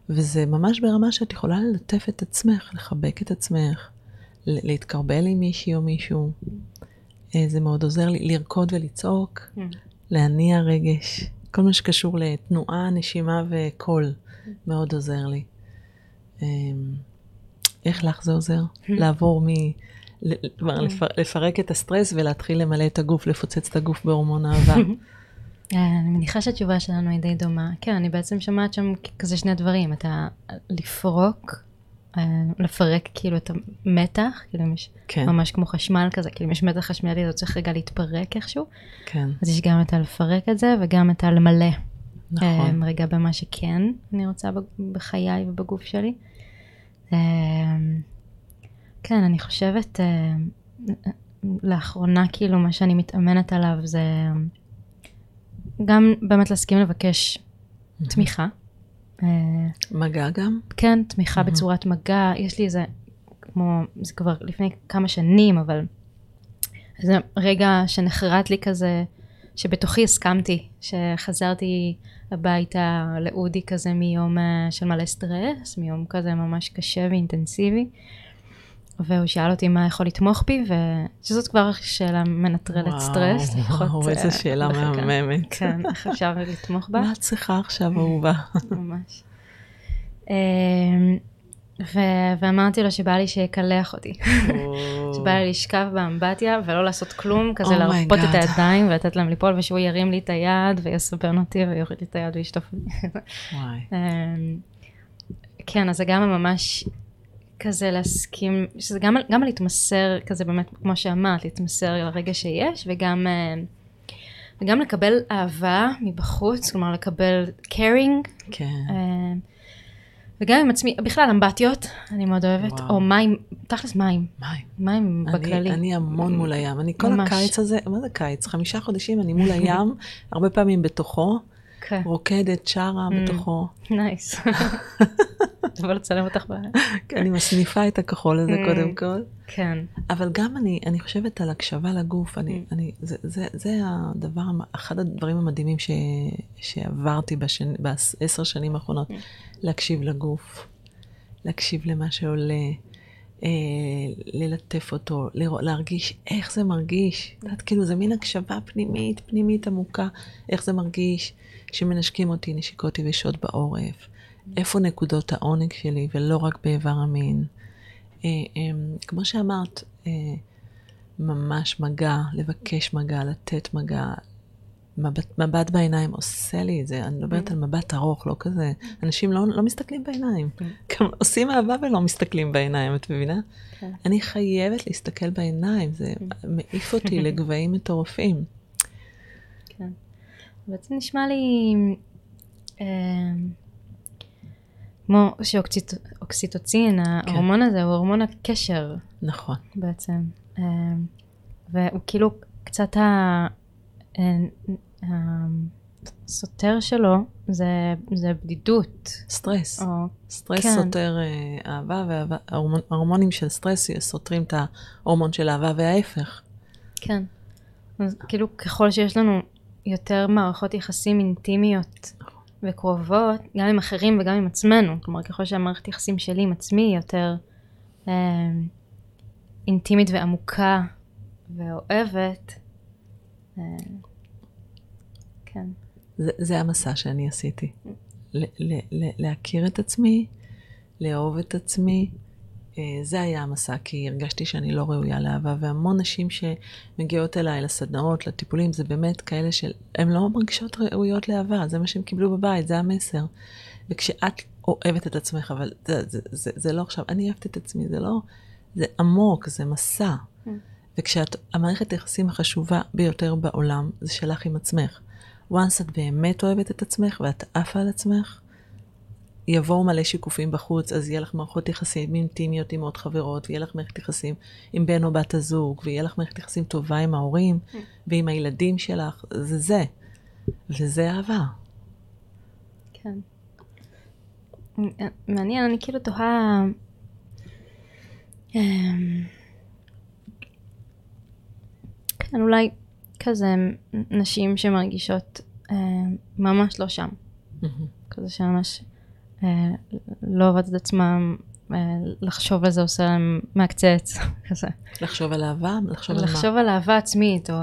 וזה ממש ברמה שאת יכולה ללטף את עצמך, לחבק את עצמך, להתקרבל עם מישהי או מישהו. אה, זה מאוד עוזר לי לרקוד ולצעוק, mm. להניע רגש. כל מה שקשור לתנועה, נשימה וקול מאוד עוזר לי. אמ, איך לך זה עוזר? לעבור מ... כלומר, mm. לפרק את הסטרס ולהתחיל למלא את הגוף, לפוצץ את הגוף בהורמון אהבה. אה, אני מניחה שהתשובה שלנו היא די דומה. כן, אני בעצם שומעת שם כזה שני דברים. אתה לפרוק אה, לפרק כאילו את המתח, כאילו אם יש כן. ממש כמו חשמל כזה, כאילו אם יש מתח חשמלי, זה צריך רגע להתפרק איכשהו. כן. אז יש גם את הלפרק את זה וגם את הלמלא. נכון. אה, רגע במה שכן אני רוצה בחיי ובגוף שלי. כן, אני חושבת, לאחרונה כאילו מה שאני מתאמנת עליו זה גם באמת להסכים לבקש תמיכה. אה, מגע גם? כן, תמיכה. בצורת מגע. יש לי איזה, כמו, זה כבר לפני כמה שנים, אבל זה רגע שנחרט לי כזה, שבתוכי הסכמתי, שחזרתי הביתה לאודי כזה מיום אה, של מלא סטרס, מיום כזה ממש קשה ואינטנסיבי. והוא שאל אותי מה יכול לתמוך בי, ושזאת כבר שאלה מנטרלת סטרס. וואו, איזה שאלה מהממת. כן, איך אפשר לתמוך בה? מה את צריכה עכשיו, אהובה? ממש. אמ, ואמרתי לו שבא לי שיקלח אותי. שבא לי לשכב באמבטיה ולא לעשות כלום, כזה oh להרפות את הידיים ולתת להם ליפול, ושהוא ירים לי את היד ויסבן אותי ויוריד לי את היד וישטוף אותי. אמ, כן, אז זה גם ממש כזה להסכים, שזה גם, גם להתמסר כזה באמת, כמו שאמרת, להתמסר לרגע שיש, וגם, אה, וגם לקבל אהבה מבחוץ, כלומר לקבל caring. כן. אה, וגם עם עצמי, בכלל אמבטיות, אני מאוד אוהבת, וואו. או מים, תכלס מים. מים. מים אני, בכללי. אני המון מול הים. אני כל ממש. הקיץ הזה, מה זה קיץ? חמישה חודשים אני מול הים, הרבה פעמים בתוכו. כן. רוקדת, שרה mm. בתוכו. נייס. תבוא לצלם אותך ב... כן, אני מסניפה את הכחול הזה mm. קודם כל. כן. אבל גם אני, אני חושבת על הקשבה לגוף, אני, mm. אני, זה, זה, זה הדבר, אחד הדברים המדהימים ש, שעברתי בשנ, בעשר שנים האחרונות, להקשיב לגוף, להקשיב למה שעולה. אה, ללטף אותו, לראות, להרגיש איך זה מרגיש. את יודעת, כאילו, זה מין הקשבה פנימית, פנימית עמוקה, איך זה מרגיש שמנשקים אותי נשיקות יבשות בעורף. איפה נקודות העונג שלי, ולא רק באיבר המין. אה, אה, כמו שאמרת, אה, ממש מגע, לבקש מגע, לתת מגע. מבט, מבט בעיניים עושה לי את זה, אני מדברת על מבט ארוך, לא כזה, אנשים לא, לא מסתכלים בעיניים. גם עושים אהבה ולא מסתכלים בעיניים, את מבינה? כן. אני חייבת להסתכל בעיניים, זה מעיף אותי לגבהים מטורפים. כן. בעצם נשמע לי אה, כמו שאוקסיטוצין, ההורמון הזה הוא הורמון הקשר נכון. בעצם. אה, והוא כאילו קצת ה... אה, הסותר שלו זה, זה בדידות. סטרס. או, סטרס כן. סותר אה, אהבה, ואהבה, ההורמונ- ההורמונים של סטרס סותרים את ההורמון של אהבה וההפך. כן. אז כאילו ככל שיש לנו יותר מערכות יחסים אינטימיות וקרובות, גם עם אחרים וגם עם עצמנו, כלומר ככל שהמערכת יחסים שלי עם עצמי היא יותר אה, אינטימית ועמוקה ואוהבת, אה, כן. זה, זה המסע שאני עשיתי. ל- ל- ל- להכיר את עצמי, לאהוב את עצמי, זה היה המסע, כי הרגשתי שאני לא ראויה לאהבה, והמון נשים שמגיעות אליי לסדנאות, לטיפולים, זה באמת כאלה שהן לא מרגישות ראויות לאהבה, זה מה שהם קיבלו בבית, זה המסר. וכשאת אוהבת את עצמך, אבל זה, זה, זה, זה לא עכשיו, אני אוהבת את עצמי, זה לא, זה עמוק, זה מסע. וכשאת, המערכת היחסים החשובה ביותר בעולם, זה שלך עם עצמך. once את באמת אוהבת את עצמך ואת עפה על עצמך, יבואו מלא שיקופים בחוץ, אז יהיה לך מערכות יחסים אינטימיות עם עוד חברות, ויהיה לך מערכת יחסים עם בן או בת הזוג, ויהיה לך מערכת יחסים טובה עם ההורים, ועם הילדים שלך, זה זה. וזה אהבה. כן. מעניין, אני כאילו תוהה... אמ, כן, אולי כזה נשים שמרגישות אה, ממש לא שם. כזה שממש לא עובדת את עצמם, אה, לחשוב על זה עושה להם מעקצץ, כזה. לחשוב על אהבה, לחשוב על מה. לחשוב על אהבה עצמית, או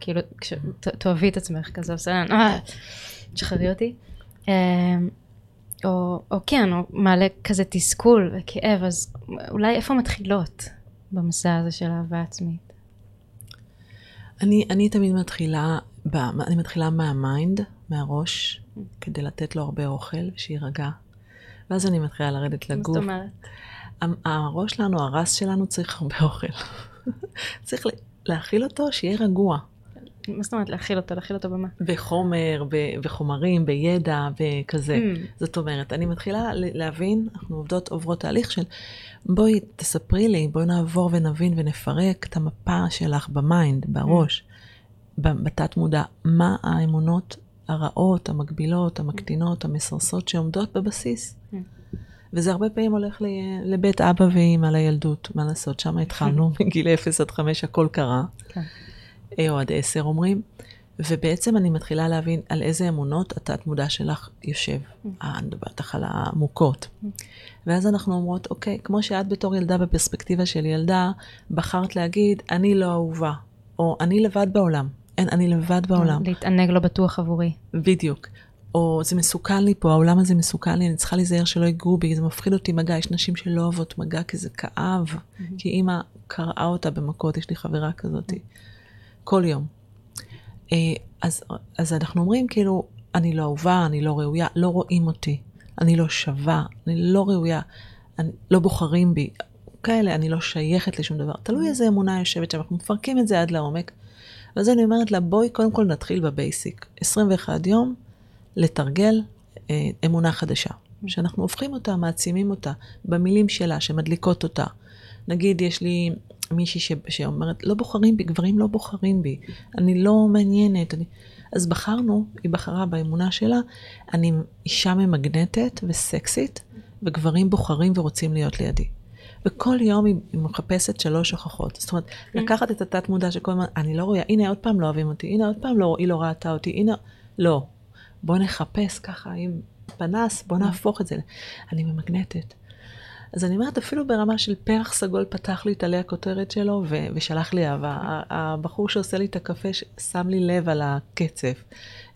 כאילו, כש- ת- תאהבי את עצמך, כזה עושה להם, אה, תשחררי אותי. אה, או, או כן, או מעלה כזה תסכול וכאב, אז אולי איפה מתחילות במסע הזה של אהבה עצמית? אני, אני תמיד מתחילה, ב, אני מתחילה מה mind, מהראש, כדי לתת לו הרבה אוכל, שיירגע. ואז אני מתחילה לרדת מה לגוף. זאת אומרת? הראש שלנו, הראש שלנו צריך הרבה אוכל. צריך להאכיל אותו, שיהיה רגוע. מה זאת אומרת להאכיל אותו? להאכיל אותו במה? בחומר, בחומרים, בידע, בכזה. אממ. זאת אומרת, אני מתחילה להבין, אנחנו עובדות, עוברות תהליך של בואי תספרי לי, בואי נעבור ונבין ונפרק את המפה שלך ב mind, בראש, ב- בתת מודע, מה האמונות הרעות, המגבילות, המקטינות, המסרסות שעומדות בבסיס. Mm. וזה הרבה פעמים הולך ל- לבית אבא ואימא לילדות, מה לעשות, שם התחלנו, מגיל 0 עד 5 הכל קרה. כן. אה, או עד עשר אומרים, ובעצם אני מתחילה להבין על איזה אמונות התת מודע שלך יושב. אה, אני מדברת איתך על העמוקות. ואז אנחנו אומרות, אוקיי, כמו שאת בתור ילדה בפרספקטיבה של ילדה, בחרת להגיד, אני לא אהובה, או אני לבד בעולם. אין, אני לבד בעולם. להתענג לא בטוח עבורי. בדיוק. או זה מסוכן לי פה, העולם הזה מסוכן לי, אני צריכה להיזהר שלא ייגעו בי, זה מפחיד אותי מגע. יש נשים שלא אוהבות מגע כי זה כאב, כי אימא קרעה אותה במכות, יש לי חברה כזאת, כל יום. אה, אז, אז אנחנו אומרים כאילו, אני לא אהובה, אני לא ראויה, לא רואים אותי, אני לא שווה, אני לא ראויה, אני, לא בוחרים בי, כאלה, אני לא שייכת לשום דבר. תלוי איזה אמונה יושבת שם, אנחנו מפרקים את זה עד לעומק. ואז אני אומרת לה, בואי קודם כל נתחיל בבייסיק. 21 יום לתרגל אה, אמונה חדשה, שאנחנו הופכים אותה, מעצימים אותה, במילים שלה, שמדליקות אותה. נגיד, יש לי מישהי ש... שאומרת, לא בוחרים בי, גברים לא בוחרים בי, אני לא מעניינת. אני... אז בחרנו, היא בחרה באמונה שלה, אני אישה ממגנטת וסקסית, וגברים בוחרים ורוצים להיות לידי. וכל יום היא מחפשת שלוש הוכחות. זאת אומרת, לקחת את התת מודע שכל הזמן, אני לא רואה, הנה עוד פעם לא אוהבים אותי, הנה עוד פעם לא, היא לא ראתה אותי, הנה, לא. בוא נחפש ככה עם פנס, בוא נהפוך את זה. אני ממגנטת. אז אני אומרת, אפילו ברמה של פרח סגול פתח לי את עלי הכותרת שלו ו- ושלח לי אהבה. ה- הבחור שעושה לי את הקפה שם לי לב על הקצף.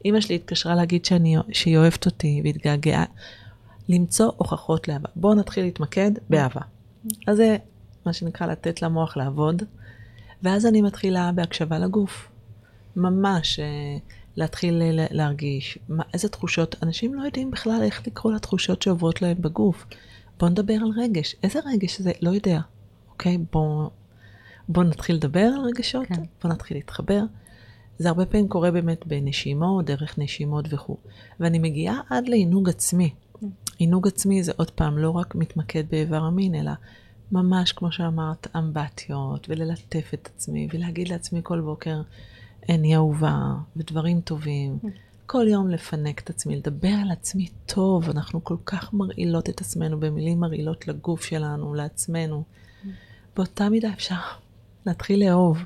אימא שלי התקשרה להגיד שאני, שהיא אוהבת אותי והתגעגעה. למצוא הוכחות לאהבה. בואו נתחיל להתמקד באהבה. אז זה מה שנקרא לתת למוח לעבוד, ואז אני מתחילה בהקשבה לגוף. ממש אה, להתחיל להרגיש מה, איזה תחושות, אנשים לא יודעים בכלל איך לקרוא לתחושות שעוברות להם בגוף. בואו נדבר על רגש. איזה רגש זה? לא יודע. אוקיי? בואו בוא נתחיל לדבר על רגשות, כן. בואו נתחיל להתחבר. זה הרבה פעמים קורה באמת בנשימות, דרך נשימות וכו'. ואני מגיעה עד לעינוג עצמי. עינוג עצמי זה עוד פעם לא רק מתמקד באיבר המין, אלא ממש, כמו שאמרת, אמבטיות, וללטף את עצמי, ולהגיד לעצמי כל בוקר, אני אהובה, ודברים טובים. Mm. כל יום לפנק את עצמי, לדבר על עצמי טוב. אנחנו כל כך מרעילות את עצמנו במילים מרעילות לגוף שלנו, לעצמנו. Mm. באותה מידה אפשר להתחיל לאהוב.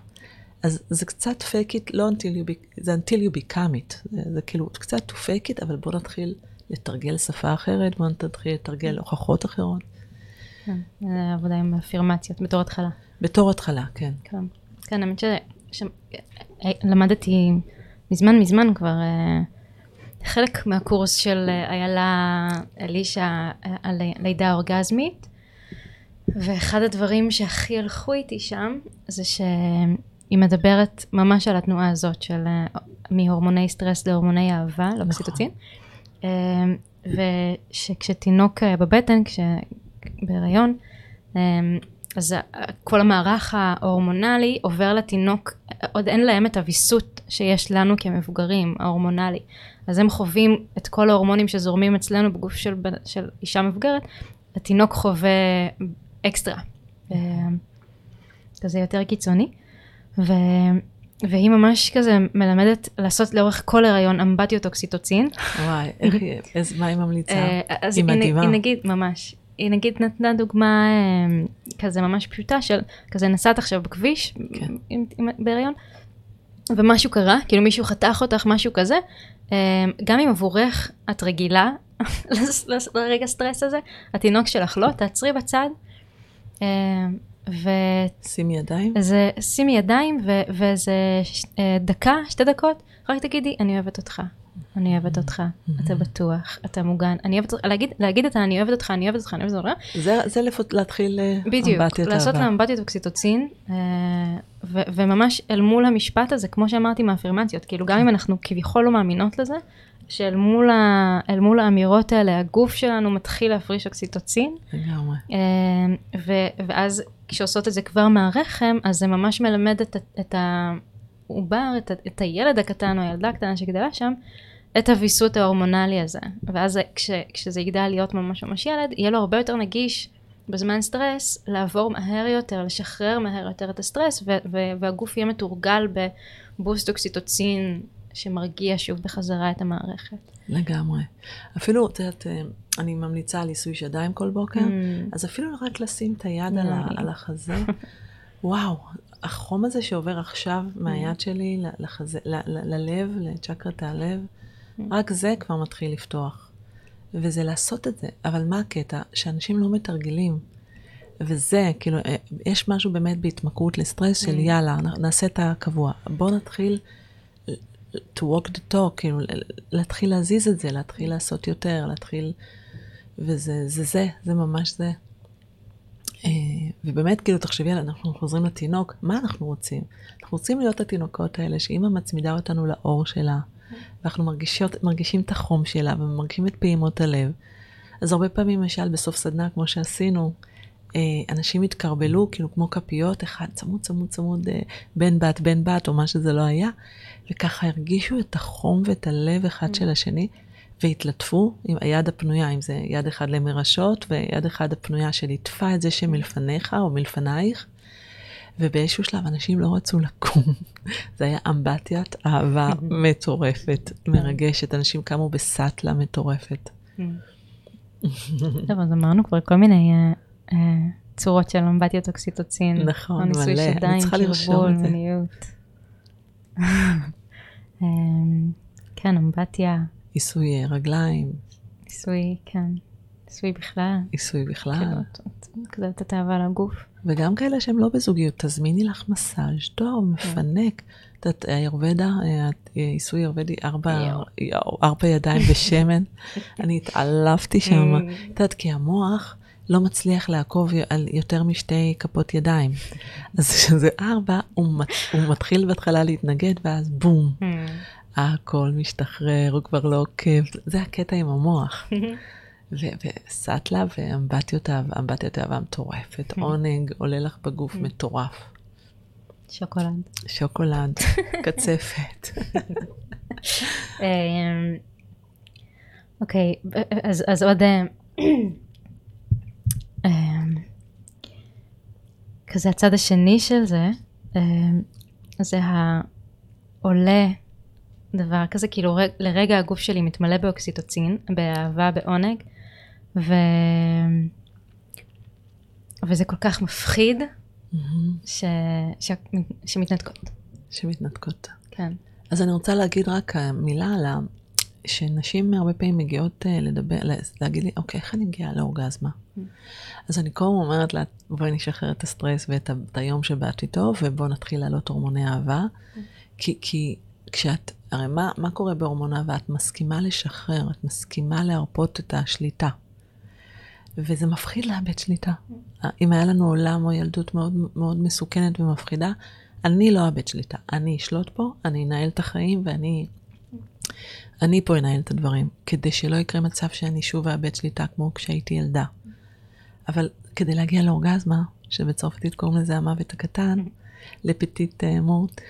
אז זה קצת fake it, לא until you, be, זה until you become it. זה, זה כאילו קצת to fake it, אבל בואו נתחיל לתרגל שפה אחרת, בואו נתחיל לתרגל הוכחות אחרות. כן, עבודה עם אפירמציות בתור התחלה. בתור התחלה, כן. כן, כן, האמת שלמדתי מזמן מזמן כבר אה, חלק מהקורס של אה, איילה אלישע אה, על לידה אורגזמית, ואחד הדברים שהכי הלכו איתי שם, זה שהיא מדברת ממש על התנועה הזאת של מהורמוני סטרס להורמוני אהבה, לא בסיטוצין. נכון. ושכשתינוק בבטן, כש... בהיריון, אמ, אז כל המערך ההורמונלי עובר לתינוק, עוד אין להם את הוויסות שיש לנו כמבוגרים, ההורמונלי. אז הם חווים את כל ההורמונים שזורמים אצלנו בגוף של, של אישה מבוגרת, התינוק חווה אקסטרה. אמ, כזה יותר קיצוני. ו... והיא ממש כזה מלמדת לעשות לאורך כל הריון אמבטיות אוקסיטוצין. וואי, איך היא, איזה, מה היא ממליצה? אה, היא מדהימה. היא נגיד, ממש, היא נגיד נתנה דוגמה אה, כזה ממש פשוטה של כזה נסעת עכשיו בכביש כן. עם, ומשהו קרה, כאילו מישהו חתך אותך, משהו כזה, אה, גם אם עבורך את רגילה לרגע סטרס הזה, התינוק שלך לא, תעצרי בצד. אה, ו... שימי ידיים? זה, שימי ידיים ו- ואיזה דקה, שתי דקות, רק תגידי, אני אוהבת אותך. אני אוהבת אותך, אתה בטוח, אתה מוגן, אני אוהבת אותך, להגיד, להגיד את אני אוהבת אותך, אני אוהבת אותך, אני אוהבת אותך. זה, זה לפות, להתחיל אה, בדיוק, אמבטיות לעשות לה אמבטיות אוקסיטוצין, אה, ו- וממש אל מול המשפט הזה, כמו שאמרתי מהאפירמציות, כאילו גם אם אנחנו כביכול לא מאמינות לזה, שאל מול, ה- מול האמירות האלה, הגוף שלנו מתחיל להפריש אוקסיטוצין. לגמרי. אה, ו- ואז כשעושות את זה כבר מהרחם, אז זה ממש מלמד את, את העובר, את, את הילד הקטן או הילדה הקטנה שגדלה שם, את הוויסות ההורמונלי הזה. ואז כש, כשזה יגדל להיות ממש ממש ילד, יהיה לו הרבה יותר נגיש בזמן סטרס לעבור מהר יותר, לשחרר מהר יותר את הסטרס, ו- ו- והגוף יהיה מתורגל בבוסט אוקסיטוצין שמרגיע שוב בחזרה את המערכת. לגמרי. אפילו, את יודעת, אה, אני ממליצה על עיסוי שדיים כל בוקר, mm. אז אפילו רק לשים את היד על, ה- על החזה, וואו, החום הזה שעובר עכשיו מהיד שלי לחזה, ל- ל- ללב, לצ'קרת הלב, רק זה כבר מתחיל לפתוח. וזה לעשות את זה. אבל מה הקטע? שאנשים לא מתרגלים. וזה, כאילו, אה, יש משהו באמת בהתמכרות לסטרס של mm. יאללה, נעשה את הקבוע. בואו נתחיל to walk the talk, כאילו, להתחיל להזיז את זה, להתחיל לעשות יותר, להתחיל... וזה זה, זה, זה ממש זה. אה, ובאמת, כאילו, תחשבי על, אנחנו חוזרים לתינוק, מה אנחנו רוצים? אנחנו רוצים להיות התינוקות האלה, שאימא מצמידה אותנו לאור שלה, ואנחנו מרגישות, מרגישים את החום שלה ומרגישים את פעימות הלב. אז הרבה פעמים, למשל, בסוף סדנה, כמו שעשינו, אה, אנשים התקרבלו, כאילו כמו כפיות, אחד צמוד צמוד צמוד, אה, בן בת, בן בת, או מה שזה לא היה, וככה הרגישו את החום ואת הלב אחד של השני, והתלטפו עם היד הפנויה, אם זה יד אחד למרשות, ויד אחד הפנויה שליטפה את זה שמלפניך או מלפנייך. ובאיזשהו שלב אנשים לא רצו לקום. זה היה אמבטיית אהבה מטורפת, מרגשת. אנשים קמו בסאטלה מטורפת. טוב, אז אמרנו כבר כל מיני אה, אה, צורות של אמבטיות אוקסיטוצין. נכון, מלא. אני צריכה לרשום את זה. אמ, כן, אמבטיה. עיסוי אה, רגליים. עיסוי, כן. עיסוי בכלל. עיסוי בכלל. כזה לתת אהבה לגוף. וגם כאלה שהם לא בזוגיות, תזמיני לך מסאז' טוב, כן. מפנק. את יודעת, היורבדה, עיסוי יורבדי, ארבע ידיים בשמן. אני התעלפתי שם. את יודעת, כי המוח, לא מצליח לעקוב על יותר משתי כפות ידיים. אז כשזה ארבע, הוא, מת, הוא מתחיל בהתחלה להתנגד, ואז בום, mm. הכל משתחרר, הוא כבר לא עוקב. זה הקטע עם המוח. וסטלה ואמבטיות אמבטיות אהבה מטורפת, mm. עונג עולה לך בגוף mm. מטורף. שוקולד. שוקולד, קצפת. אמ, אוקיי, אז עוד... אמ, כזה הצד השני של זה, אמ, זה העולה דבר כזה, כאילו לרגע הגוף שלי מתמלא באוקסיטוצין, באהבה, בעונג, ו... וזה כל כך מפחיד, mm-hmm. ש... ש... שמתנתקות. שמתנתקות. כן. אז אני רוצה להגיד רק מילה על. שנשים הרבה פעמים מגיעות uh, לדבר, להגיד לי, אוקיי, איך אני מגיעה לאורגזמה? Mm. אז אני כל הזמן אומרת לה, בואי נשחרר את הסטרס ואת את היום שבאת איתו, ובואו נתחיל לעלות הורמוני אהבה. Mm. כי, כי כשאת, הרי מה, מה קורה בהורמון אהבה? את מסכימה לשחרר, את מסכימה להרפות את השליטה. וזה מפחיד לאבד שליטה. Mm. אם היה לנו עולם או ילדות מאוד מאוד מסוכנת ומפחידה, אני לא אאבד שליטה. אני אשלוט פה, אני אנהל את החיים ואני אני פה אנהל את הדברים, כדי שלא יקרה מצב שאני שוב אאבד שליטה כמו כשהייתי ילדה. אבל כדי להגיע לאורגזמה, שבצרפתית קוראים לזה המוות הקטן, לפטיט אה, מורט,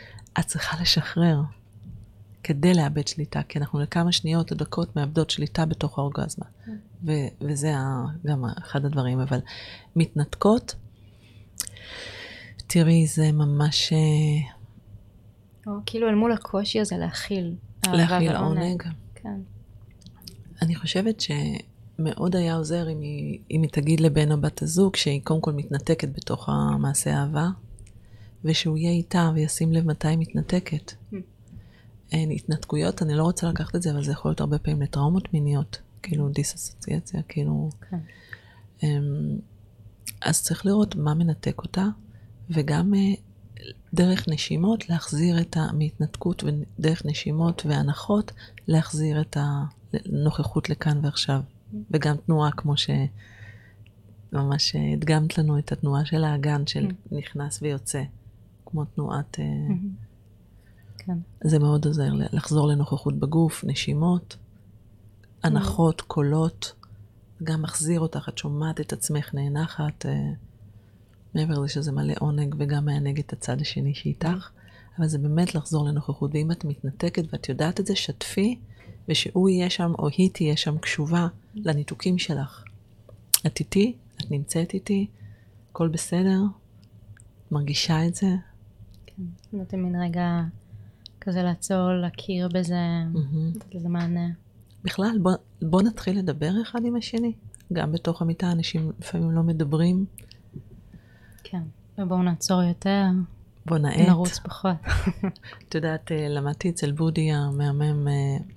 את צריכה לשחרר כדי לאבד שליטה, כי אנחנו לכמה שניות או דקות מאבדות שליטה בתוך האורגזמה. ו- וזה גם אחד הדברים, אבל מתנתקות, תראי, זה ממש... אה, או כאילו אל מול הקושי הזה להכיל. להכיל עונג. כן. אני חושבת שמאוד היה עוזר אם היא, אם היא תגיד לבן או בת הזוג שהיא קודם כל מתנתקת בתוך המעשה האהבה, ושהוא יהיה איתה וישים לב מתי היא מתנתקת. Mm. אין התנתקויות, אני לא רוצה לקחת את זה, אבל זה יכול להיות הרבה פעמים לטראומות מיניות, כאילו דיסאסוציאציה, כאילו... כן. אמ, אז צריך לראות מה מנתק אותה, וגם אה, דרך נשימות להחזיר את המתנתקות, ודרך נשימות והנחות להחזיר את הנוכחות לכאן ועכשיו. וגם תנועה, כמו שממש הדגמת לנו את התנועה של האגן של mm. נכנס ויוצא, כמו תנועת... אה, mm-hmm. כן. זה מאוד עוזר לחזור לנוכחות בגוף, נשימות, הנחות, קולות, גם מחזיר אותך, את שומעת את עצמך נאנחת. מעבר לזה שזה מלא עונג וגם מענג את הצד השני שאיתך, אבל זה באמת לחזור לנוכחות. ואם את מתנתקת ואת יודעת את זה, שתפי, ושהוא יהיה שם או היא תהיה שם קשובה לניתוקים שלך. את איתי, את נמצאת איתי, הכל בסדר, את מרגישה את זה. כן, נותן מין רגע כזה לעצור, להכיר בזה, לתת לזה מענה. בכלל, בוא, בוא נתחיל לדבר אחד עם השני. גם בתוך המיטה אנשים לפעמים לא מדברים. כן, ובואו נעצור יותר. בוא נעט. נרוץ פחות. את יודעת, אה, למדתי אצל בודי המהמם אה,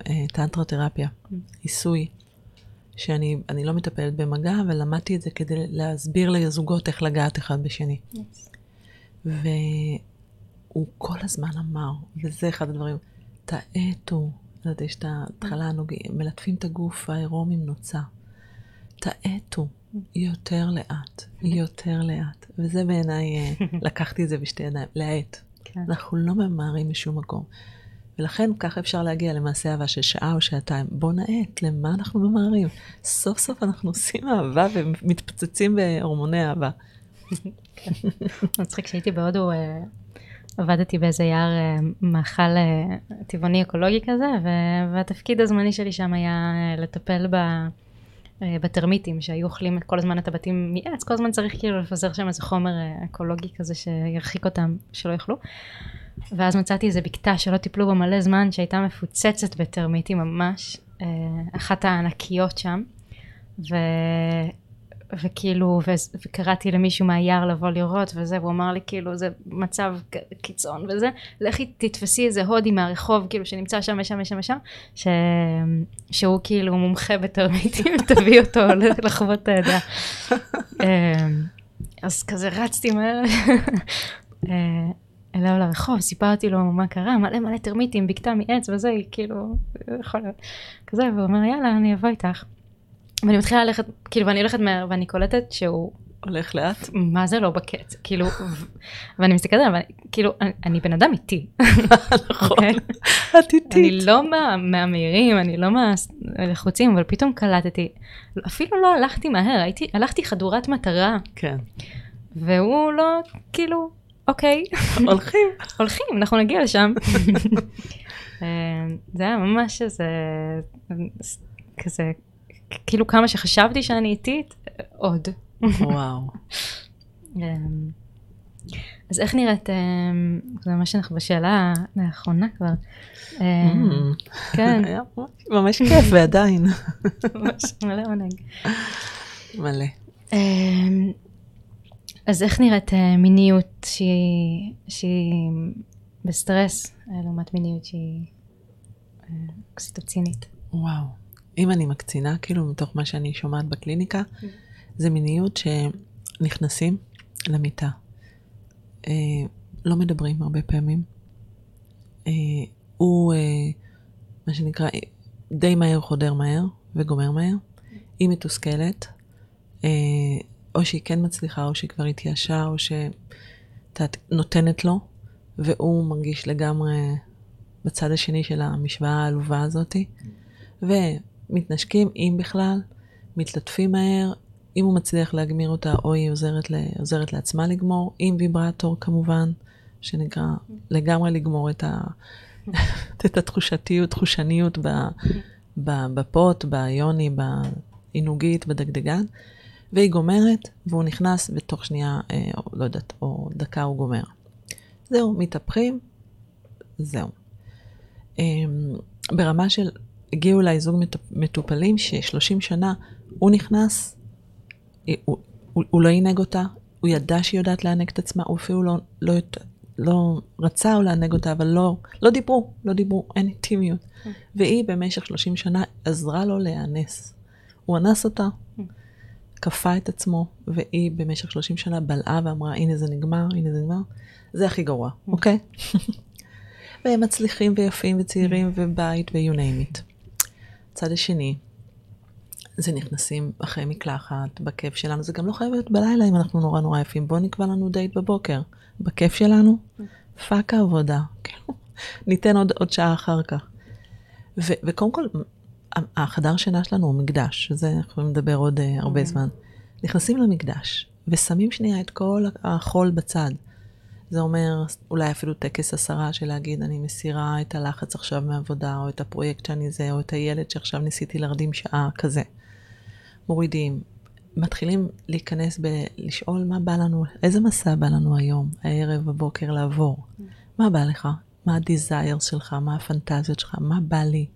אה, טנטרה-תרפיה, mm. עיסוי, שאני לא מטפלת במגע, אבל למדתי את זה כדי להסביר לזוגות איך לגעת אחד בשני. והוא כל הזמן אמר, וזה אחד הדברים, תאטו, את יודעת, יש את ההתחלה הנוגעים, מלטפים את הגוף העירום עם נוצה. תאטו. יותר לאט, יותר לאט. וזה בעיניי, אה, לקחתי את זה בשתי ידיים, להאט. כן. אנחנו לא ממהרים משום מקום. ולכן ככה אפשר להגיע למעשה אהבה של שעה או שעתיים. בוא נאט, למה אנחנו ממהרים? סוף סוף אנחנו עושים אהבה ומתפוצצים בהורמוני אהבה. מצחיק, כשהייתי בהודו, אה, עבדתי באיזה יער אה, מאכל טבעוני אקולוגי כזה, והתפקיד הזמני שלי שם היה לטפל ב... אה, בטרמיטים שהיו אוכלים כל הזמן את הבתים מעץ, כל הזמן צריך כאילו לפזר שם איזה חומר אה, אקולוגי כזה שירחיק אותם, שלא יאכלו. ואז מצאתי איזה בקתה שלא טיפלו בה מלא זמן, שהייתה מפוצצת בטרמיטים ממש, אה, אחת הענקיות שם. ו... וכאילו, ו- וקראתי למישהו מהיער לבוא לראות וזה, והוא אמר לי כאילו זה מצב קיצון וזה, לכי תתפסי איזה הודי מהרחוב כאילו שנמצא שם ושם ושם ושם, ש... שהוא כאילו מומחה בתרמיטים, תביא אותו לחוות את הידע. אמ, אז כזה רצתי מהר אה, אליו לרחוב, סיפרתי לו מה קרה, מלא מלא טרמיטים, בקתה מעץ וזה, כאילו, יכול להיות, כזה, והוא אומר יאללה אני אבוא איתך. ואני מתחילה ללכת, כאילו, ואני הולכת מהר, ואני קולטת שהוא, הולך לאט? מה זה לא בקץ, כאילו, ואני מסתכלת עליו, כאילו, אני- אני בן אדם איטי. נכון. אוקיי? את איטית. אני לא מה- מהמהירים, אני לא מהלחוצים, אבל פתאום קלטתי, אפילו לא הלכתי מהר, הייתי, הלכתי חדורת מטרה, כן. והוא לא, כאילו, אוקיי, הולכים. הולכים, אנחנו נגיע לשם. אה, זה היה ממש איזה, כזה, כאילו כמה שחשבתי שאני איטית, עוד. וואו. אה, אז איך נראית, אה, זה ממש אנחנו בשאלה האחרונה כבר. אה, Mm. כן, היה ממש- כיף, ועדיין. ממש מלא עונג. מלא. אמ, אז איך נראית אה, מיניות שהיא, שהיא בסטרס אה, לעומת מיניות שהיא אה, אוקסיטוצינית? וואו. אם אני מקצינה, כאילו, מתוך מה שאני שומעת בקליניקה, זה מיניות שנכנסים למיטה. אה, לא מדברים הרבה פעמים. אה, הוא, אה, מה שנקרא, די מהר חודר מהר וגומר מהר. היא מתוסכלת, אה, או שהיא כן מצליחה, או שהיא כבר התייאשה, או שאת נותנת לו, והוא מרגיש לגמרי בצד השני של המשוואה העלובה הזאתי. ומתנשקים, אם בכלל, מתלטפים מהר, אם הוא מצליח להגמיר אותה, או היא עוזרת, ל, עוזרת לעצמה לגמור, עם ויברטור כמובן, שנקרא לגמרי לגמור את, ה, את התחושתיות, תחושניות ב, ב, בפוט, ביוני, בעינוגית, בדגדגן, והיא גומרת, והוא נכנס, ותוך שנייה, אה, לא יודעת, או דקה הוא גומר. זהו, מתהפכים, זהו. אה, ברמה של, הגיעו אליי זוג מטופ- מטופלים ש-30 שנה הוא נכנס, הוא, הוא, הוא לא עינג אותה, הוא ידע שהיא יודעת לענג את עצמה, הוא אפילו לא, לא, לא רצה או לענג אותה, אבל לא, לא דיברו, לא דיברו, אין אינטימיות. והיא במשך 30 שנה עזרה לו להיאנס. הוא אנס אותה, כפה את עצמו, והיא במשך 30 שנה בלעה ואמרה, הנה זה נגמר, הנה זה נגמר. זה הכי גרוע, אוקיי? והם מצליחים ויפים וצעירים ובית ו-you name it. הצד השני, זה נכנסים אחרי מקלחת, בכיף שלנו, זה גם לא חייב להיות בלילה אם אנחנו נורא נורא עייפים, בואו נקבע לנו דייט בבוקר, בכיף שלנו, fuck העבודה, כאילו, ניתן עוד, עוד שעה אחר כך. ו- וקודם כל, החדר שינה שלנו הוא מקדש, זה אנחנו לדבר עוד אה, הרבה זמן. נכנסים למקדש, ושמים שנייה את כל החול בצד. זה אומר אולי אפילו טקס הסרה של להגיד, אני מסירה את הלחץ עכשיו מעבודה, או את הפרויקט שאני זה, או את הילד שעכשיו ניסיתי להרדים שעה, כזה. מורידים, מתחילים להיכנס בלשאול מה בא לנו, איזה מסע בא לנו היום, הערב, בבוקר, לעבור. מה בא לך? מה הדיזייר שלך? מה הפנטזיות שלך? מה בא לי?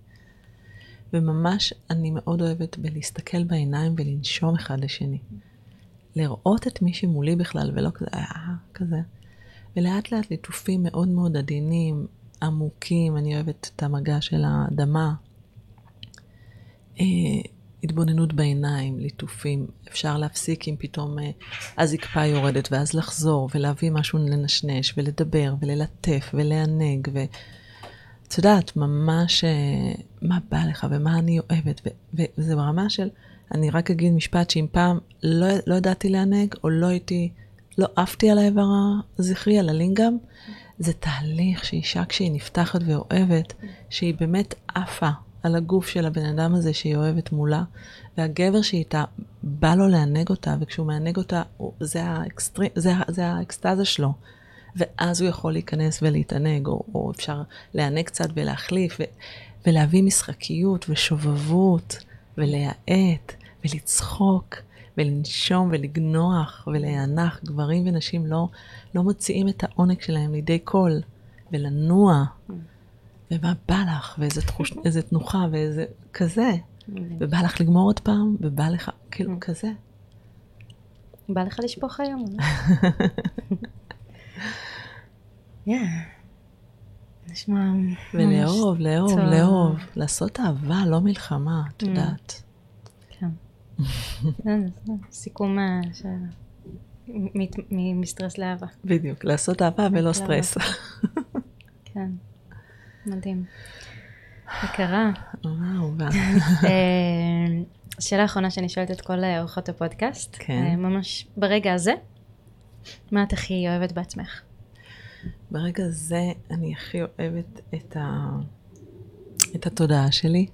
וממש אני מאוד אוהבת בלהסתכל בעיניים ולנשום אחד לשני. לראות את מי שמולי בכלל, ולא כזה, אה, כזה. ולאט לאט ליטופים מאוד מאוד עדינים, עמוקים, אני אוהבת את המגע של האדמה. אה, התבוננות בעיניים, ליטופים, אפשר להפסיק אם פתאום אה, הזקפה יורדת ואז לחזור ולהביא משהו לנשנש ולדבר וללטף ולענג ואת יודעת, ממש אה, מה בא לך ומה אני אוהבת ו- וזה ברמה של, אני רק אגיד משפט שאם פעם לא, לא ידעתי לענג או לא הייתי, לא עפתי על האיבר הזכרי, על הלינגאם, זה תהליך שאישה כשהיא נפתחת ואוהבת, שהיא באמת עפה על הגוף של הבן אדם הזה שהיא אוהבת מולה, והגבר שאיתה, בא לו לענג אותה, וכשהוא מענג אותה, הוא, זה, האקסטרי, זה, זה האקסטזה שלו. ואז הוא יכול להיכנס ולהתענג, או, או אפשר לענג קצת ולהחליף, ו, ולהביא משחקיות ושובבות, ולהאט, ולצחוק, ולנשום ולגנוח ולהיאנח. גברים ונשים לא, לא מוציאים את העונג שלהם לידי קול, ולנוע. ומה בא לך, ואיזה תחוש, איזה תנוחה, ואיזה כזה. ובא לך לגמור עוד פעם, ובא לך, כאילו, כזה. בא לך לשפוך היום? יא. נשמע... ולאהוב, לאהוב. לאהוב. לעשות אהבה, לא מלחמה, את Mm. יודעת. כן. סיכום אה, מסטרס לאהבה. בדיוק, לעשות אהבה ולא. סטרס. כן. מדהים. יקרה. אה, שאלה אחרונה שאני שואלת את כל אה, אורחות הפודקאסט. כן. אה, ממש ברגע הזה, מה את הכי אוהבת בעצמך? ברגע זה אני הכי אוהבת את, ה... את התודעה שלי,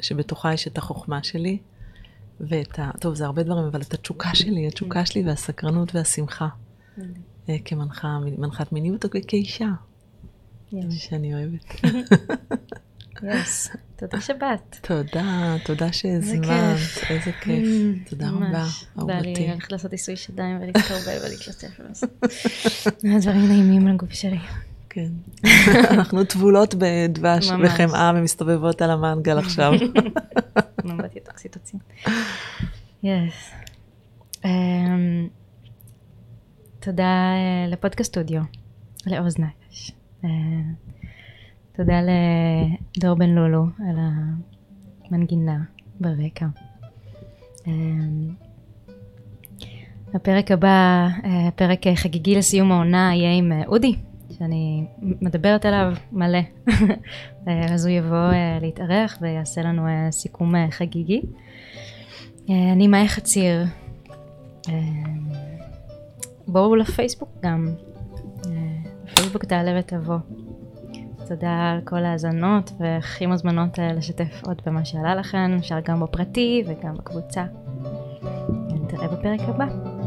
שבתוכה יש את החוכמה שלי, ואת ה... טוב, זה הרבה דברים, אבל את התשוקה שלי, התשוקה שלי והסקרנות והשמחה. אה, כמנחת מיניות או כאישה. זה שאני אוהבת. יס, תודה שבאת. תודה, תודה שהזמנת. איזה כיף. Mm, תודה רבה, ממש. בא לי אהובתי. ללכת לעשות עיסוי שדיים ולהתקרבל ולהתלטף. דברים נעימים לגוף שלי. כן. אנחנו טבולות בדבש. וחמאה ומסתובבות על המנגל עכשיו. אוקסיטוצין. יס. אמ, תודה אה, לפודקאסט סטודיו, לעוז נקש. אה, תודה לדור בן לולו על המנגינה ברקע. אמ, הפרק הבא, אה, פרק חגיגי לסיום העונה, יהיה עם אודי, שאני מדברת עליו מלא. אז הוא יבוא אה, להתארח ויעשה לנו אה, סיכום אה, חגיגי. אני מאי חציר. בואו לפייסבוק גם. בפייסבוק תעלה ותבוא. תודה על כל ההאזנות והכי מוזמנות לשתף עוד במה שעלה לכם, אפשר גם בפרטי וגם בקבוצה. נתראה בפרק הבא.